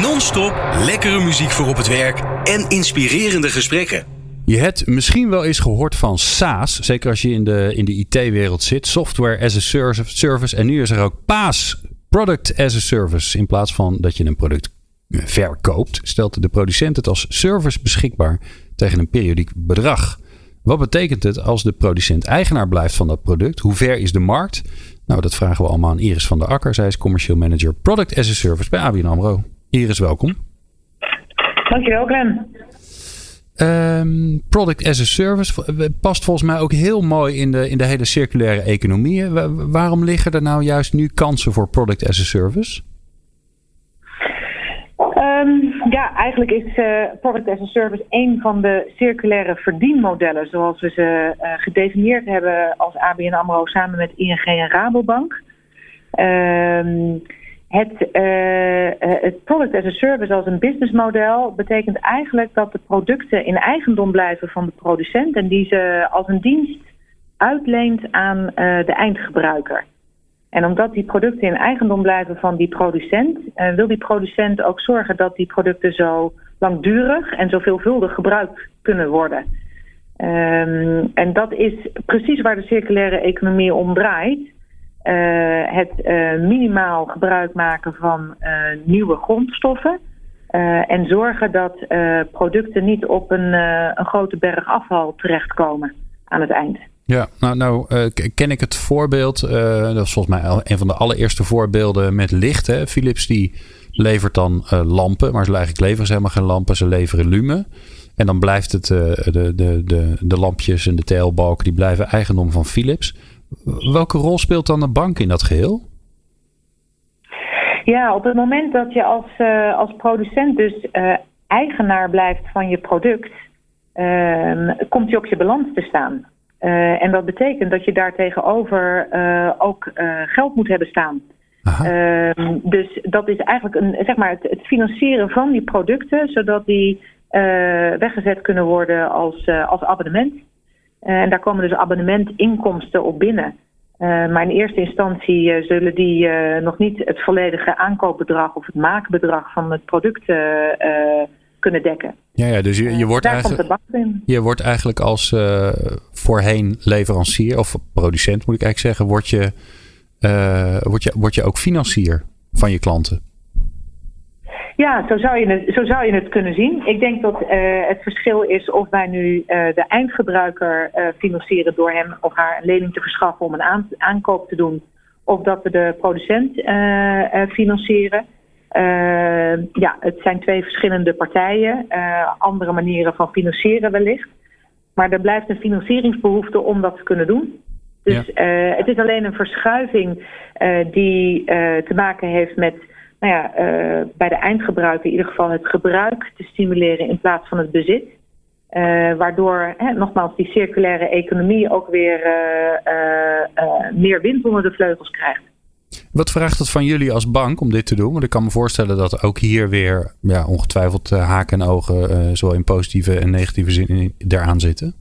Non-stop lekkere muziek voor op het werk en inspirerende gesprekken. Je hebt misschien wel eens gehoord van SaaS. Zeker als je in de, in de IT-wereld zit. Software as a service. En nu is er ook PaaS. Product as a Service. In plaats van dat je een product eh, verkoopt, stelt de producent het als service beschikbaar tegen een periodiek bedrag. Wat betekent het als de producent eigenaar blijft van dat product? Hoe ver is de markt? Nou, dat vragen we allemaal aan Iris van der Akker. Zij is commercieel manager Product as a Service bij ABN AMRO. Iris, welkom. Dankjewel, Glenn. Um, product as a service past volgens mij ook heel mooi in de, in de hele circulaire economie. waarom liggen er nou juist nu kansen voor product as a service? Um, ja, eigenlijk is uh, product as a service een van de circulaire verdienmodellen zoals we ze uh, gedefinieerd hebben als ABN AMRO samen met ING en Rabobank. Um, het, uh, het product as a service als een businessmodel betekent eigenlijk dat de producten in eigendom blijven van de producent en die ze als een dienst uitleent aan uh, de eindgebruiker. En omdat die producten in eigendom blijven van die producent, wil die producent ook zorgen dat die producten zo langdurig en zo veelvuldig gebruikt kunnen worden. Um, en dat is precies waar de circulaire economie om draait. Uh, het uh, minimaal gebruik maken van uh, nieuwe grondstoffen. en zorgen dat producten niet op een, een grote berg afval terechtkomen aan het eind. Ja, nou, nou ken ik het voorbeeld. dat is volgens mij een van de allereerste voorbeelden met licht. Hè. Philips die levert dan lampen, maar ze eigenlijk leveren ze helemaal geen lampen. Ze leveren lumen. En dan blijft het, de, de, de, de lampjes en de TL-balken, die blijven eigendom van Philips. Welke rol speelt dan de bank in dat geheel? Ja, op het moment dat je als, uh, als producent dus uh, eigenaar blijft van je product, uh, komt je op je balans te staan. Uh, en dat betekent dat je daar tegenover ook geld moet hebben staan. Ehm, dus dat is eigenlijk een, zeg maar het, het financieren van die producten, zodat die weggezet kunnen worden als, als abonnement. Eh, en daar komen dus abonnementinkomsten op binnen. Uh, maar in eerste instantie uh, zullen die uh, nog niet het volledige aankoopbedrag of het maakbedrag van het product kunnen dekken. Ja, ja dus je, je wordt eigenlijk, je wordt eigenlijk als voorheen leverancier of producent moet ik eigenlijk zeggen, word je, word je, word je ook financier van je klanten. Ja, zo zou, je het, zo zou je het kunnen zien. Ik denk dat uh, het verschil is of wij nu uh, de eindgebruiker uh, financieren door hem of haar een lening te verschaffen om een aan, aankoop te doen, of dat we de producent financieren. ja, het zijn twee verschillende partijen, andere manieren van financieren wellicht. Maar er blijft een financieringsbehoefte om dat te kunnen doen. Dus ja. het is alleen een verschuiving die te maken heeft met nou ja, uh, bij de eindgebruiker in ieder geval het gebruik te stimuleren in plaats van het bezit. Uh, waardoor, hè, nogmaals, die circulaire economie ook weer uh, meer wind onder de vleugels krijgt. Wat vraagt het van jullie als bank om dit te doen? Want ik kan me voorstellen dat ook hier weer ja, ongetwijfeld haken en ogen, zowel in positieve en negatieve zin, eraan zitten.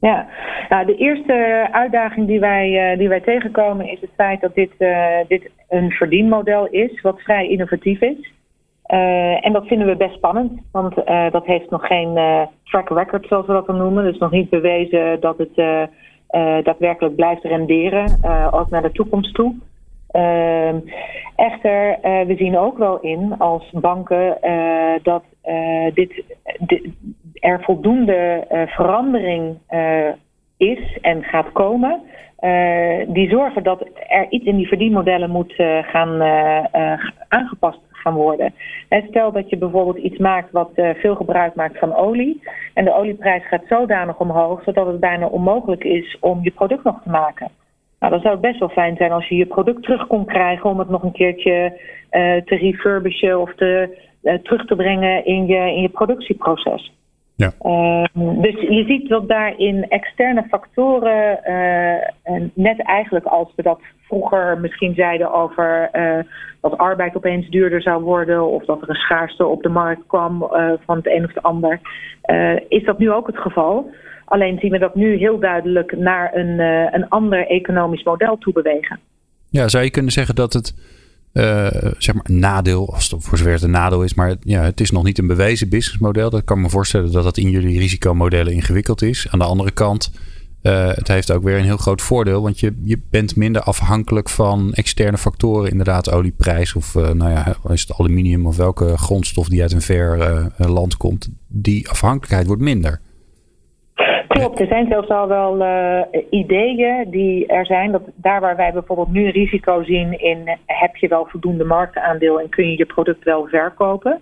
Ja, nou, de eerste uitdaging die wij, uh, die wij tegenkomen is het feit dat dit, uh, dit een verdienmodel is wat vrij innovatief is. en dat vinden we best spannend, want dat heeft nog geen track record, zoals we dat dan noemen. Dus nog niet bewezen dat het daadwerkelijk blijft renderen, ook naar de toekomst toe. Echter, we zien ook wel in als banken dat dit, er voldoende verandering is en gaat komen. Uh, die zorgen dat er iets in die verdienmodellen moet gaan aangepast gaan worden. En stel dat je bijvoorbeeld iets maakt wat veel gebruik maakt van olie. En de olieprijs gaat zodanig omhoog zodat het bijna onmogelijk is om je product nog te maken. Nou, dan zou het best wel fijn zijn als je je product terug kon krijgen om het nog een keertje te refurbishen of te, terug te brengen in je, in je productieproces. Ja. Ehm, dus je ziet dat daarin externe factoren, uh, net eigenlijk als we dat vroeger misschien zeiden over uh, dat arbeid opeens duurder zou worden of dat er een schaarste op de markt kwam uh, van het een of het ander, is dat nu ook het geval. Alleen zien we dat nu heel duidelijk naar een, een ander economisch model toe bewegen. Ja, zou je kunnen zeggen dat het uh, zeg maar nadeel, als het voor zover het een nadeel is. Maar ja, het is nog niet een bewezen businessmodel. Dat kan me voorstellen dat dat in jullie risicomodellen ingewikkeld is. Aan de andere kant, uh, het heeft ook weer een heel groot voordeel. Want je, je bent minder afhankelijk van externe factoren. Inderdaad, olieprijs of uh, nou ja, is het aluminium of welke grondstof die uit een ver land komt. Die afhankelijkheid wordt minder. Klopt, er zijn zelfs al wel uh, ideeën die er zijn. Dat daar waar wij bijvoorbeeld nu risico zien in heb je wel voldoende marktaandeel en kun je je product wel verkopen.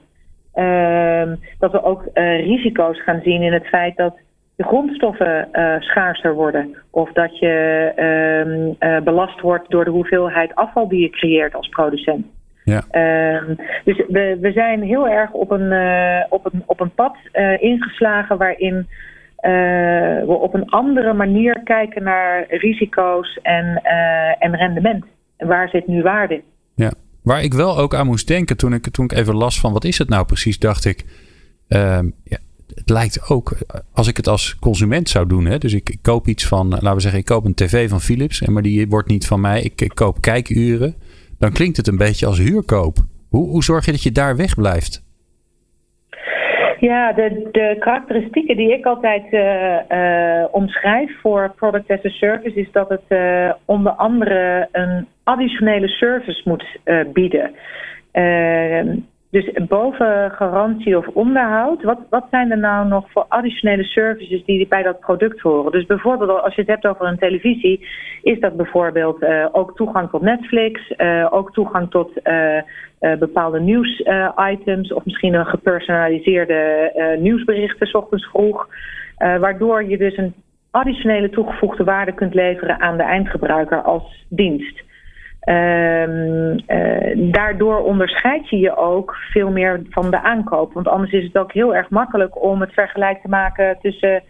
Uh, dat we ook uh, risico's gaan zien in het feit dat de grondstoffen schaarser worden. Of dat je ehm, belast wordt door de hoeveelheid afval die je creëert als producent. Ja. Ehm, dus we, we zijn heel erg op een, op een, op een pad ingeslagen waarin we op een andere manier kijken naar risico's en, uh, en rendement. Waar zit nu waarde? Ja, waar ik wel ook aan moest denken toen ik, toen ik even las van wat is het nou precies, dacht ik. Uh, ja, het lijkt ook, als ik het als consument zou doen, hè, dus ik, ik, koop iets van, laten we zeggen, ik koop een tv van Philips, maar die wordt niet van mij, ik, ik koop kijkuren, dan klinkt het een beetje als huurkoop. Hoe, hoe zorg je dat je daar wegblijft? Ja, de, de karakteristieken die ik altijd uh, uh, omschrijf voor Product as a Service is dat het uh, onder andere een additionele service moet bieden. Dus boven garantie of onderhoud, wat, wat zijn er nou nog voor additionele services die bij dat product horen? Dus bijvoorbeeld als je het hebt over een televisie, is dat bijvoorbeeld uh, ook toegang tot Netflix, uh, ook toegang tot uh, bepaalde nieuwsitems of misschien een gepersonaliseerde nieuwsberichten s ochtends vroeg. waardoor je dus een additionele toegevoegde waarde kunt leveren aan de eindgebruiker als dienst. Um, uh, daardoor onderscheid je je ook veel meer van de aankoop. Want anders is het ook heel erg makkelijk om het vergelijk te maken tussen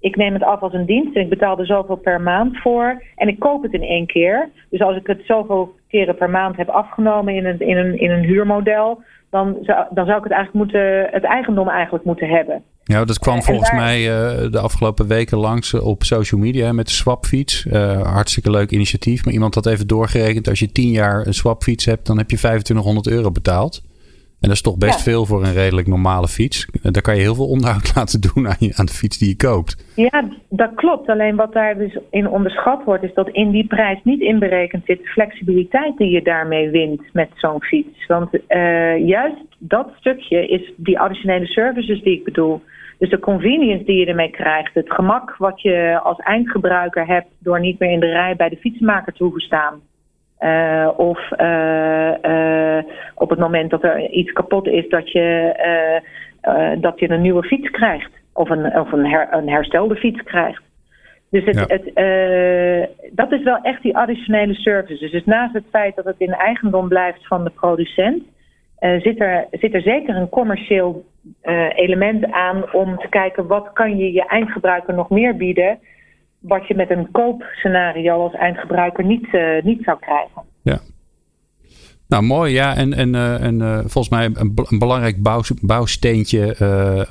ik neem het af als een dienst en ik betaal er zoveel per maand voor en ik koop het in één keer. Dus als ik het zoveel keren per maand heb afgenomen in een, in een, in een huurmodel, dan zou, dan zou ik het eigenlijk moeten, het eigendom eigenlijk moeten hebben. Ja, dat kwam volgens mij uh, de afgelopen weken langs op social media met de swapfiets. Uh, hartstikke leuk initiatief. Maar iemand had even doorgerekend. Als je tien jaar een swapfiets hebt, dan heb je 2500 euro betaald. En dat is toch best veel voor een redelijk normale fiets. Daar kan je heel veel onderhoud laten doen aan, je, aan de fiets die je koopt. Ja, dat klopt. Alleen wat daar dus in onderschat wordt, is dat in die prijs niet inberekend zit de flexibiliteit die je daarmee wint met zo'n fiets. Want uh, juist dat stukje is die additionele services die ik bedoel. Dus de convenience die je ermee krijgt, het gemak wat je als eindgebruiker hebt door niet meer in de rij bij de fietsenmaker te hoeven staan. Uh, of uh, uh, op het moment dat er iets kapot is, dat je, dat je een nieuwe fiets krijgt. Of een, of een, her, een herstelde fiets krijgt. Dus het, ja. het, dat is wel echt die additionele services. Dus naast het feit dat het in eigendom blijft van de producent, zit, er, zit er zeker een commercieel element aan om te kijken wat kan je je eindgebruiker nog meer bieden wat je met een koopscenario als eindgebruiker niet, uh, niet zou krijgen. Ja. Nou, mooi. Ja, en, en, uh, en uh, volgens mij een, een belangrijk bouw, bouwsteentje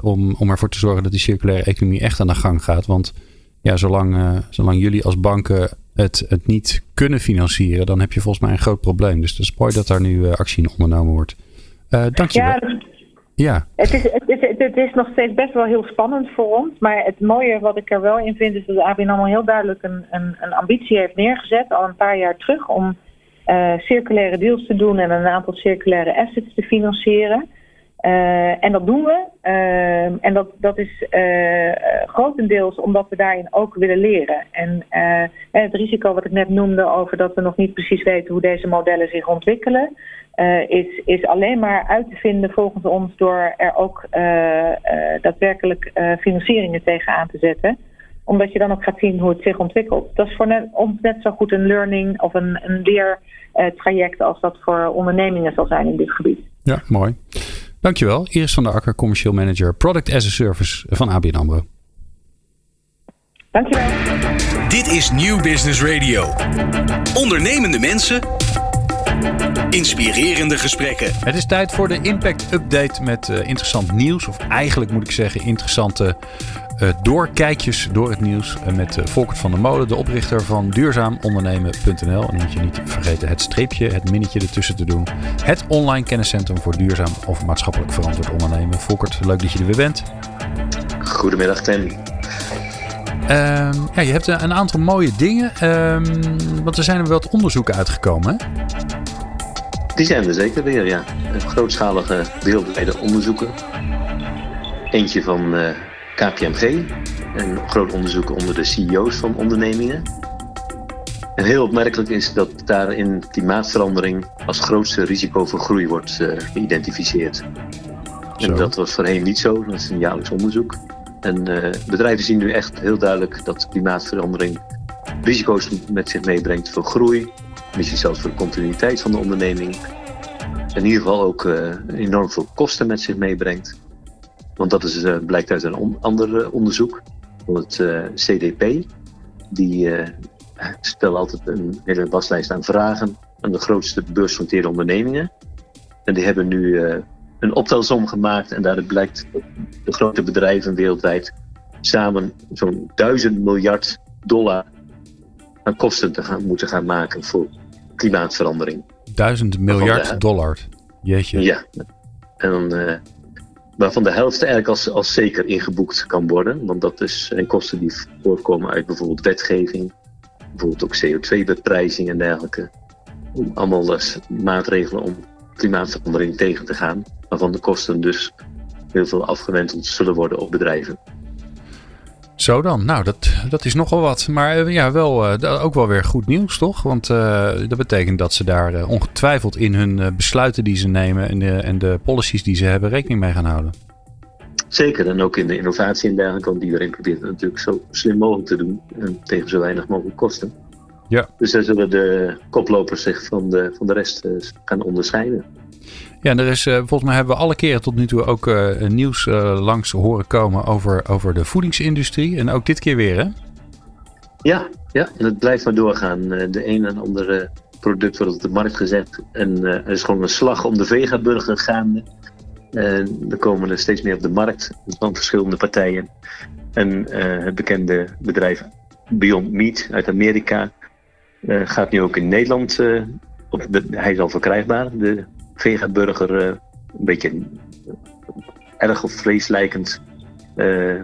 om, om ervoor te zorgen dat die circulaire economie echt aan de gang gaat. Want ja, zolang, zolang jullie als banken het, het niet kunnen financieren, dan heb je volgens mij een groot probleem. Dus het is mooi dat daar nu actie in ondernomen wordt. Uh, dankjewel. Ja, ja. Het, is, het, is, het is nog steeds best wel heel spannend voor ons. Maar het mooie wat ik er wel in vind is dat ABN AMRO heel duidelijk een, een, een ambitie heeft neergezet al een paar jaar terug om uh, circulaire deals te doen en een aantal circulaire assets te financieren. Uh, en dat doen we. Uh, en dat, dat is uh, grotendeels omdat we daarin ook willen leren. En het risico wat ik net noemde over dat we nog niet precies weten hoe deze modellen zich ontwikkelen, is, is alleen maar uit te vinden volgens ons door er ook daadwerkelijk financieringen tegenaan te zetten omdat je dan ook gaat zien hoe het zich ontwikkelt. Dat is voor ons net zo goed een learning of een, een leertraject als dat voor ondernemingen zal zijn in dit gebied. Ja, mooi. Dankjewel. Iris van der Akker, commercieel manager Product as a Service van ABN AMRO. Dankjewel. Dit is Nieuw Business Radio. Ondernemende mensen. Inspirerende gesprekken. Het is tijd voor de Impact Update met uh, interessant nieuws. Of eigenlijk moet ik zeggen interessante uh, doorkijkjes door het nieuws uh, met uh, Volkert van der Molen, de oprichter van duurzaamondernemen.nl. En moet je niet vergeten het streepje, het minnetje ertussen te doen. Het online kenniscentrum voor duurzaam of maatschappelijk verantwoord ondernemen. Volkert, leuk dat je er weer bent. Goedemiddag, Tim. Ehm, ja, je hebt een aantal mooie dingen, um, want er zijn er wat onderzoeken uitgekomen. Hè? Die zijn er zeker weer, ja. Grootschalige wereldwijde onderzoeken. Eentje van KPMG. Een groot onderzoek onder de CEO's van ondernemingen. En heel opmerkelijk is dat daarin klimaatverandering als grootste risico voor groei wordt uh, geïdentificeerd. En dat was voorheen niet zo, dat is een jaarlijks onderzoek. En uh, bedrijven zien nu echt heel duidelijk dat klimaatverandering risico's met zich meebrengt voor groei, misschien zelfs voor de continuïteit van de onderneming. In ieder geval ook uh, enorm veel kosten met zich meebrengt. Want dat is, uh, blijkt uit een on ander eh, onderzoek van het eh, CDP. Die stelt altijd een hele waslijst aan vragen aan de grootste beursgenoteerde ondernemingen. En die hebben nu een optelsom gemaakt en daaruit blijkt dat de grote bedrijven wereldwijd samen zo'n duizend miljard dollar aan kosten te gaan, moeten gaan maken voor klimaatverandering. Duizend miljard dollar? Jeetje. Ja. En dan waarvan de helft eigenlijk als, als zeker ingeboekt kan worden. Want dat is, zijn kosten die voorkomen uit bijvoorbeeld wetgeving, bijvoorbeeld ook CO2-beprijzing en dergelijke. Allemaal dus maatregelen om klimaatverandering tegen te gaan, waarvan de kosten dus heel veel afgewenteld zullen worden op bedrijven. Zo dan. Nou, dat, dat is nogal wat. Maar uh, ja, wel, uh, ook wel weer goed nieuws, toch? Want uh, dat betekent dat ze daar ongetwijfeld in hun besluiten die ze nemen en de, en de policies die ze hebben rekening mee gaan houden. Zeker, en ook in de innovatie en dergelijke, want iedereen probeert het natuurlijk zo slim mogelijk te doen en tegen zo weinig mogelijk kosten. Ja. Dus daar zullen de koplopers zich van de, van de rest gaan onderscheiden. Ja, er is, uh, volgens mij hebben we alle keren tot nu toe ook uh, nieuws uh, langs horen komen over, over de voedingsindustrie. En ook dit keer weer, hè? Ja, ja en het blijft maar doorgaan. de een en andere product wordt op de markt gezet. En er is gewoon een slag om de vegaburger gaande. En er komen er steeds meer op de markt van verschillende partijen. En het bekende bedrijf Beyond Meat uit Amerika gaat nu ook in Nederland. hij is al verkrijgbaar, de vegaburger uh, een beetje erg of vleeslijkend uh,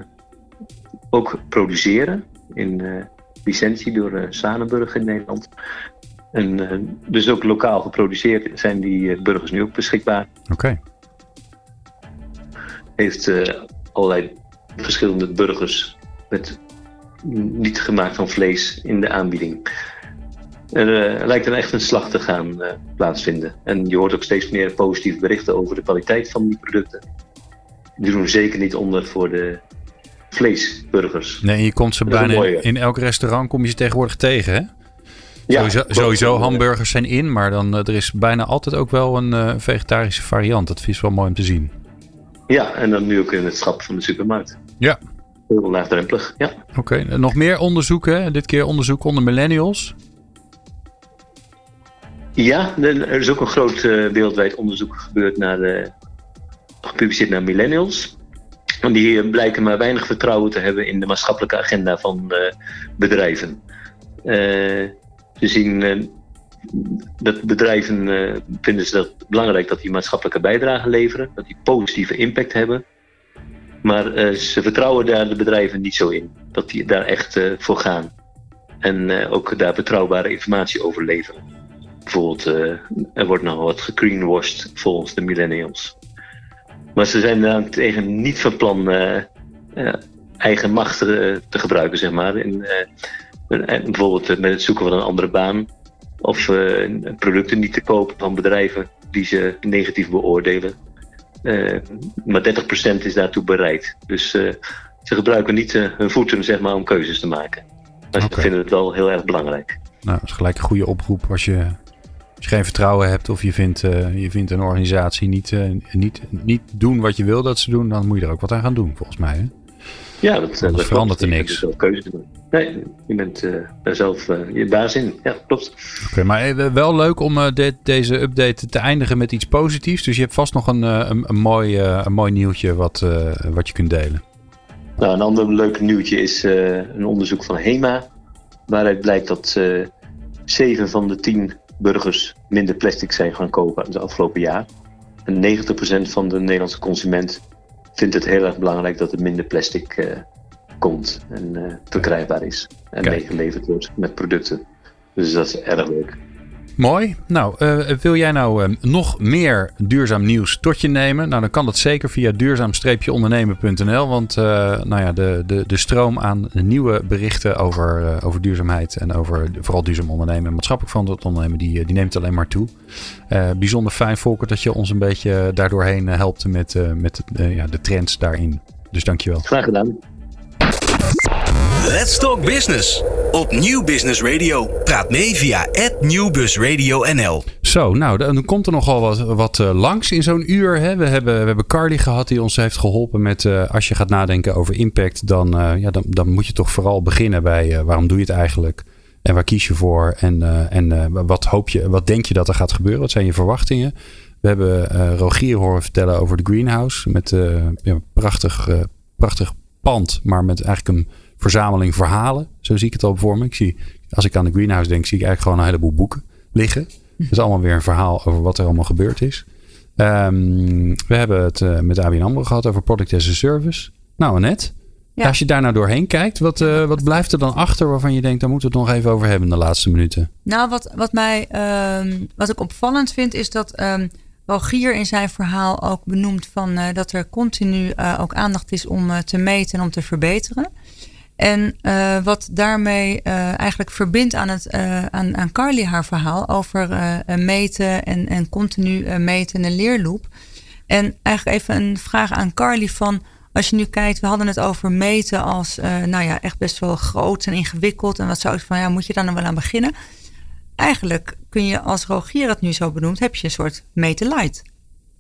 ook produceren. In uh, licentie door Sanenburg in Nederland. En dus ook lokaal geproduceerd zijn die burgers nu ook beschikbaar. Oké. Okay. Heeft allerlei verschillende burgers met niet gemaakt van vlees in de aanbieding. Er uh, lijkt een echt een slag te gaan uh, plaatsvinden. En je hoort ook steeds meer positieve berichten over de kwaliteit van die producten. Die doen zeker niet onder voor de vleesburgers. Nee, je komt ze bijna in elk restaurant kom je ze tegenwoordig tegen, hè? Ja, sowieso, sowieso hamburgers zijn in, maar dan, uh, er is bijna altijd ook wel een vegetarische variant. Dat is wel mooi om te zien. Ja, en dan nu ook in het schap van de supermarkt. Ja. Heel laagdrempelig, ja. Oké, okay. nog meer onderzoeken. Dit keer onderzoek onder millennials. Ja, er is ook een groot uh, wereldwijd onderzoek gebeurd naar, uh, gepubliceerd naar millennials. En die blijken maar weinig vertrouwen te hebben in de maatschappelijke agenda van uh, bedrijven. ze zien dat bedrijven vinden ze dat belangrijk dat die maatschappelijke bijdrage leveren, dat die positieve impact hebben. Maar ze vertrouwen daar de bedrijven niet zo in, dat die daar echt voor gaan. En ook daar betrouwbare informatie over leveren. Bijvoorbeeld, er wordt nog wat gegreenwashed volgens de millennials. Maar ze zijn daar tegen niet van plan eigen macht te, gebruiken, zeg maar. In, bijvoorbeeld met het zoeken van een andere baan. Of producten niet te kopen van bedrijven die ze negatief beoordelen. Uh, maar 30% is daartoe bereid. Dus uh, ze gebruiken niet hun voeten zeg maar, om keuzes te maken. Maar ze vinden het wel heel erg belangrijk. Nou, dat is gelijk een goede oproep als je, als je geen vertrouwen hebt of je vindt, je vindt een organisatie niet, niet, niet doen wat je wil dat ze doen, dan moet je er ook wat aan gaan doen, volgens mij. Hè? Ja, dat, dat verandert er niks. Je keuze doen. Nee, je bent uh, daar zelf je baas in. Ja, klopt. Oké, maar eh, wel leuk om de, deze update te eindigen met iets positiefs. Dus je hebt vast nog een, een, een, mooi, een mooi nieuwtje wat, wat je kunt delen. Nou, een ander leuk nieuwtje is een onderzoek van HEMA. Waaruit blijkt dat zeven van de tien burgers minder plastic zijn gaan kopen het afgelopen jaar. En 90% van de Nederlandse consument vindt het heel erg belangrijk dat er minder plastic uh, komt en uh, verkrijgbaar is. En Kijk. meegeleverd wordt met producten. Dus dat is erg leuk. Mooi. Nou, uh, wil jij nou nog meer duurzaam nieuws tot je nemen? Nou, dan kan dat zeker via duurzaam-ondernemen.nl. Want nou ja, de, de, de stroom aan nieuwe berichten over, over duurzaamheid en over vooral duurzaam ondernemen en maatschappelijk verantwoord ondernemen, die, die neemt alleen maar toe. bijzonder fijn, Volker, dat je ons een beetje daardoorheen helpt met, met ja, de trends daarin. Dus dankjewel. Graag gedaan. Let's Talk Business op Nieuw Business Radio. Praat mee via @nieuwbusradio_nl. Zo, nou, dan komt er nogal wat, wat uh, langs in zo'n uur. Hè. We, hebben, we hebben Carly gehad die ons heeft geholpen met... Uh, als je gaat nadenken over impact, dan, uh, ja, dan, dan moet je toch vooral beginnen bij... waarom doe je het eigenlijk? En waar kies je voor? En, en wat hoop je, wat denk je dat er gaat gebeuren? Wat zijn je verwachtingen? We hebben Rogier horen vertellen over de greenhouse. Met ja, prachtig, prachtig pand, maar met eigenlijk een verzameling verhalen. Zo zie ik het al voor me. Ik zie, als ik aan de greenhouse denk, zie ik eigenlijk gewoon een heleboel boeken liggen. Het is allemaal weer een verhaal over wat er allemaal gebeurd is. Um, we hebben het uh, met ABN AMRO gehad over product as a service. Nou, net. Ja. Als je daar nou doorheen kijkt, wat, uh, wat blijft er dan achter waarvan je denkt, daar moeten we het nog even over hebben in de laatste minuten? Nou, wat, wat, mij, um, wat ik opvallend vind, is dat um, Rogier in zijn verhaal ook benoemt van, uh, dat er continu ook aandacht is om te meten en om te verbeteren. En uh, wat daarmee uh, eigenlijk verbindt aan, het, uh, aan, aan Carly haar verhaal over meten en, en continu meten en leerloop. En eigenlijk even een vraag aan Carly van, als je nu kijkt, we hadden het over meten als, nou ja, echt best wel groot en ingewikkeld. En wat zou van, ja, moet je daar nou wel aan beginnen? Eigenlijk kun je, als Rogier het nu zo benoemt, heb je een soort meten light.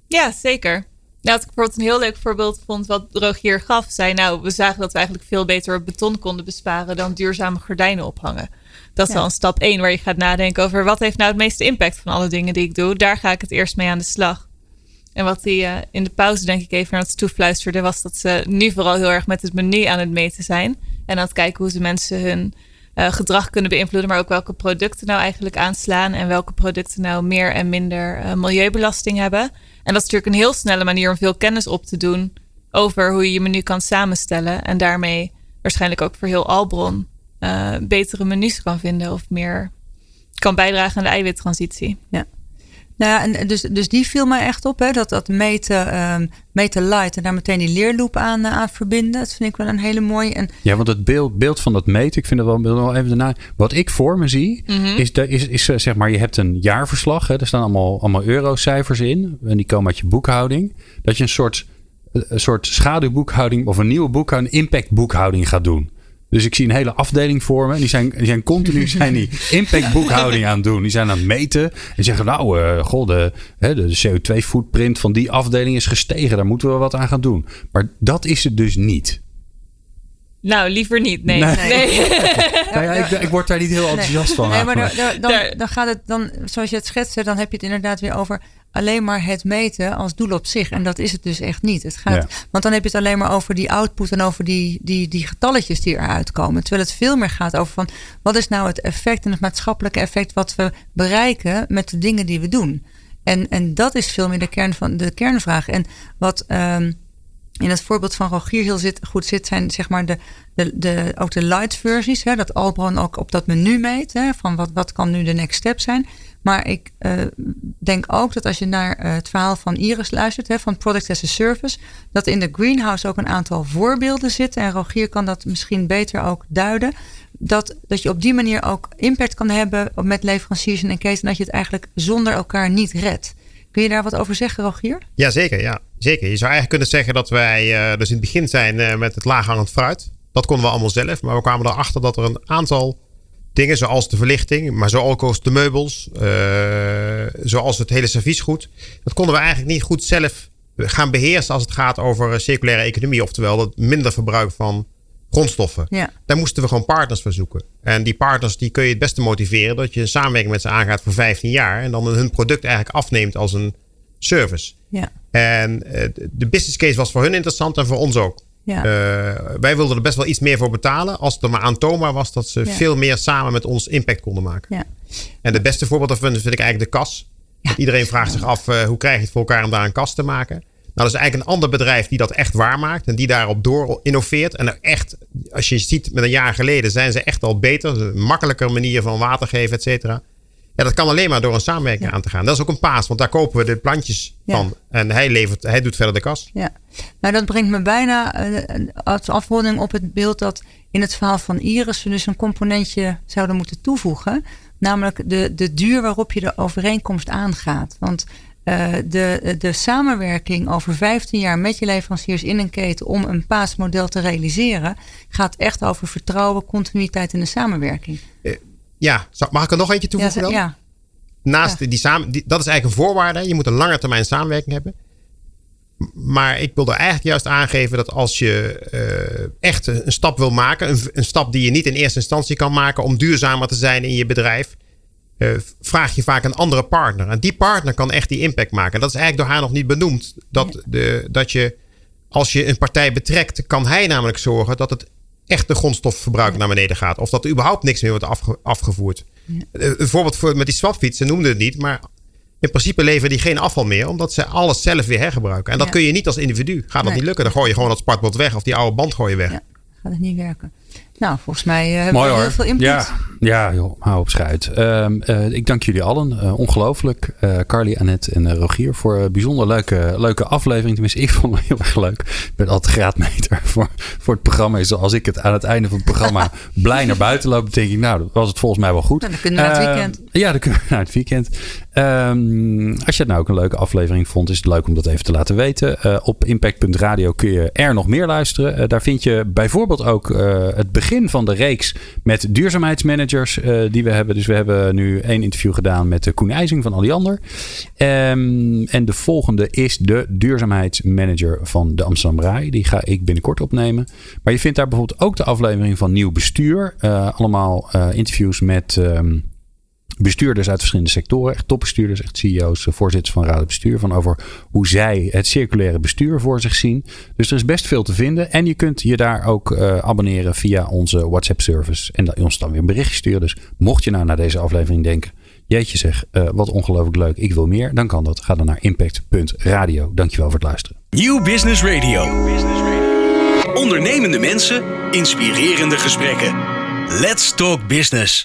Ja, zeker. Nou, wat ik bijvoorbeeld een heel leuk voorbeeld vond wat Rogier gaf, zei nou, we zagen dat we eigenlijk veel beter beton konden besparen dan duurzame gordijnen ophangen. Dat is ja. dan stap 1 waar je gaat nadenken over wat heeft nou het meeste impact van alle dingen die ik doe. Daar ga ik het eerst mee aan de slag. En wat hij uh, in de pauze denk ik even naar ons toefluisterde was dat ze nu vooral heel erg met het menu aan het meten zijn. En aan het kijken hoe ze mensen hun uh, gedrag kunnen beïnvloeden, maar ook welke producten nou eigenlijk aanslaan en welke producten nou meer en minder uh, milieubelasting hebben. En dat is natuurlijk een heel snelle manier om veel kennis op te doen over hoe je je menu kan samenstellen. En daarmee waarschijnlijk ook voor heel Albron uh, betere menus kan vinden of meer kan bijdragen aan de eiwittransitie. Ja. Nou ja, en dus, dus die viel mij echt op, hè, dat, dat meten, um, meten light en daar meteen die leerloop aan, uh, aan verbinden. Dat vind ik wel een hele mooie. En... Ja, want het beeld, beeld van dat meten, ik vind het wel, wel even daarna. Wat ik voor me zie, mm -hmm. is, is, is uh, zeg maar, je hebt een jaarverslag, hè, er staan allemaal, allemaal eurocijfers in, en die komen uit je boekhouding. Dat je een soort, een soort schaduwboekhouding of een nieuwe boekhouding, impactboekhouding gaat doen. Dus ik zie een hele afdeling voor me. Die zijn, die zijn continu zijn die impactboekhouding aan het doen. Die zijn aan het meten. En zeggen nou, uh, goh, de, hè, de CO2-footprint van die afdeling is gestegen. Daar moeten we wat aan gaan doen. Maar dat is het dus niet. Nou, liever niet. Nee. nee. nee. nou ja, ik, ik, word daar niet heel enthousiast van. Nee, maar dan, dan, dan, gaat het dan, zoals je het schetst, dan heb je het inderdaad weer over alleen maar het meten als doel op zich. En dat is het dus echt niet. Het gaat, Want dan heb je het alleen maar over die output en over die, die, die getalletjes die eruit komen. Terwijl het veel meer gaat over van wat is nou het effect en het maatschappelijke effect wat we bereiken met de dingen die we doen. En, en dat is veel meer de kern van de kernvraag. En wat ehm, in het voorbeeld van Rogier heel zit, goed zit, zijn zeg maar de, de, de, ook de light versies. Hè, dat Albron ook op dat menu meet. Hè, van wat, wat kan nu de next step zijn. Maar ik uh, denk ook dat als je naar uh, het verhaal van Iris luistert, hè, van Product as a Service, dat in de greenhouse ook een aantal voorbeelden zitten. En Rogier kan dat misschien beter ook duiden. Dat, dat je op die manier ook impact kan hebben met leveranciers en keten. En dat je het eigenlijk zonder elkaar niet redt. Kun je daar wat over zeggen, Rogier? Ja, zeker. Ja, zeker. Je zou eigenlijk kunnen zeggen dat wij uh, dus in het begin zijn met het laaghangend fruit. Dat konden we allemaal zelf. Maar we kwamen erachter dat er een aantal dingen zoals de verlichting, maar zoals de meubels, uh, zoals het hele serviesgoed. Dat konden we eigenlijk niet goed zelf gaan beheersen als het gaat over circulaire economie. Oftewel het minder verbruik van grondstoffen. Ja. Daar moesten we gewoon partners voor zoeken. En die partners die kun je het beste motiveren dat je een samenwerking met ze aangaat voor 15 jaar. En dan hun product eigenlijk afneemt als een service. Ja. En uh, de business case was voor hun interessant en voor ons ook. Ja. Uh, wij wilden er best wel iets meer voor betalen. Als het er maar aantoonbaar was dat ze veel meer samen met ons impact konden maken. Ja. En het beste voorbeeld daarvan vind ik eigenlijk de kas. Iedereen vraagt zich af uh, hoe krijg je het voor elkaar om daar een kas te maken. Nou, dat is eigenlijk een ander bedrijf die dat echt waarmaakt. En die daarop door innoveert. En er echt, als je ziet met een jaar geleden, zijn ze echt al beter. Een makkelijker manier van water geven, et cetera. Ja, dat kan alleen maar door een samenwerking aan te gaan. Dat is ook een paas, want daar kopen we de plantjes van. En hij, levert, hij doet verder de kas. Ja, nou dat brengt me bijna uh, als afronding op het beeld dat in het verhaal van Iris we dus een componentje zouden moeten toevoegen. Namelijk de, de duur waarop je de overeenkomst aangaat. Want uh, de, de samenwerking over 15 jaar met je leveranciers in een keten om een paasmodel te realiseren, gaat echt over vertrouwen, continuïteit in de samenwerking. Uh, ja, mag ik er nog eentje toevoegen dan? Ja. Naast die samen, die, dat is eigenlijk een voorwaarde. Je moet een lange termijn samenwerking hebben. Maar ik wil er eigenlijk juist aangeven dat als je uh, echt een stap wil maken, een, een, stap die je niet in eerste instantie kan maken om duurzamer te zijn in je bedrijf, uh, vraag je vaak een andere partner. En die partner kan echt die impact maken. En dat is eigenlijk door haar nog niet benoemd. Dat, de, dat je, als je een partij betrekt, kan hij namelijk zorgen dat het echt de grondstofverbruik naar beneden gaat. Of dat er überhaupt niks meer wordt afgevoerd. Ja. Een voorbeeld voor, met die swapfietsen noemde het niet, maar in principe leveren die geen afval meer, omdat ze alles zelf weer hergebruiken. En dat kun je niet als individu. Gaat dat niet lukken? Dan gooi je gewoon dat spartbord weg of die oude band gooi je weg. Ja, gaat het niet werken. Nou, volgens mij uh, hebben we heel veel input. Ja, ja joh, hou op schuit. Uh, uh, ik dank jullie allen. Uh, ongelooflijk. Carly, Annette en Rogier voor een bijzonder leuke, leuke aflevering. Tenminste, ik vond het heel erg leuk. Ik ben altijd graadmeter voor, voor het programma. Is als ik het aan het einde van het programma blij naar buiten loop, denk ik, nou, dat was het volgens mij wel goed. Nou, dan kunnen we naar het weekend. Ja, dan kunnen we naar het weekend. Um, als je het nou ook een leuke aflevering vond, is het leuk om dat even te laten weten. Op impact.radio kun je er nog meer luisteren. Daar vind je bijvoorbeeld ook het begin van de reeks met duurzaamheidsmanagers die we hebben. Dus we hebben nu één interview gedaan met de Koen IJzing van Alliander. Um, en de volgende is de duurzaamheidsmanager van de Amsterdam Rai. Die ga ik binnenkort opnemen. Maar je vindt daar bijvoorbeeld ook de aflevering van Nieuw Bestuur. allemaal interviews met... Um, bestuurders uit verschillende sectoren, echt topbestuurders, echt CEO's, eh, voorzitters van raden bestuur, van over hoe zij het circulaire bestuur voor zich zien. Dus er is best veel te vinden. En je kunt je daar ook uh, abonneren via onze WhatsApp-service en ons dan weer een berichtje sturen. Dus mocht je nou naar deze aflevering denken, jeetje zeg, uh, wat ongelooflijk leuk, ik wil meer, dan kan dat. Ga dan naar impact.radio. Dankjewel voor het luisteren. Nieuw Business Radio. Ondernemende mensen, inspirerende gesprekken. Let's talk business.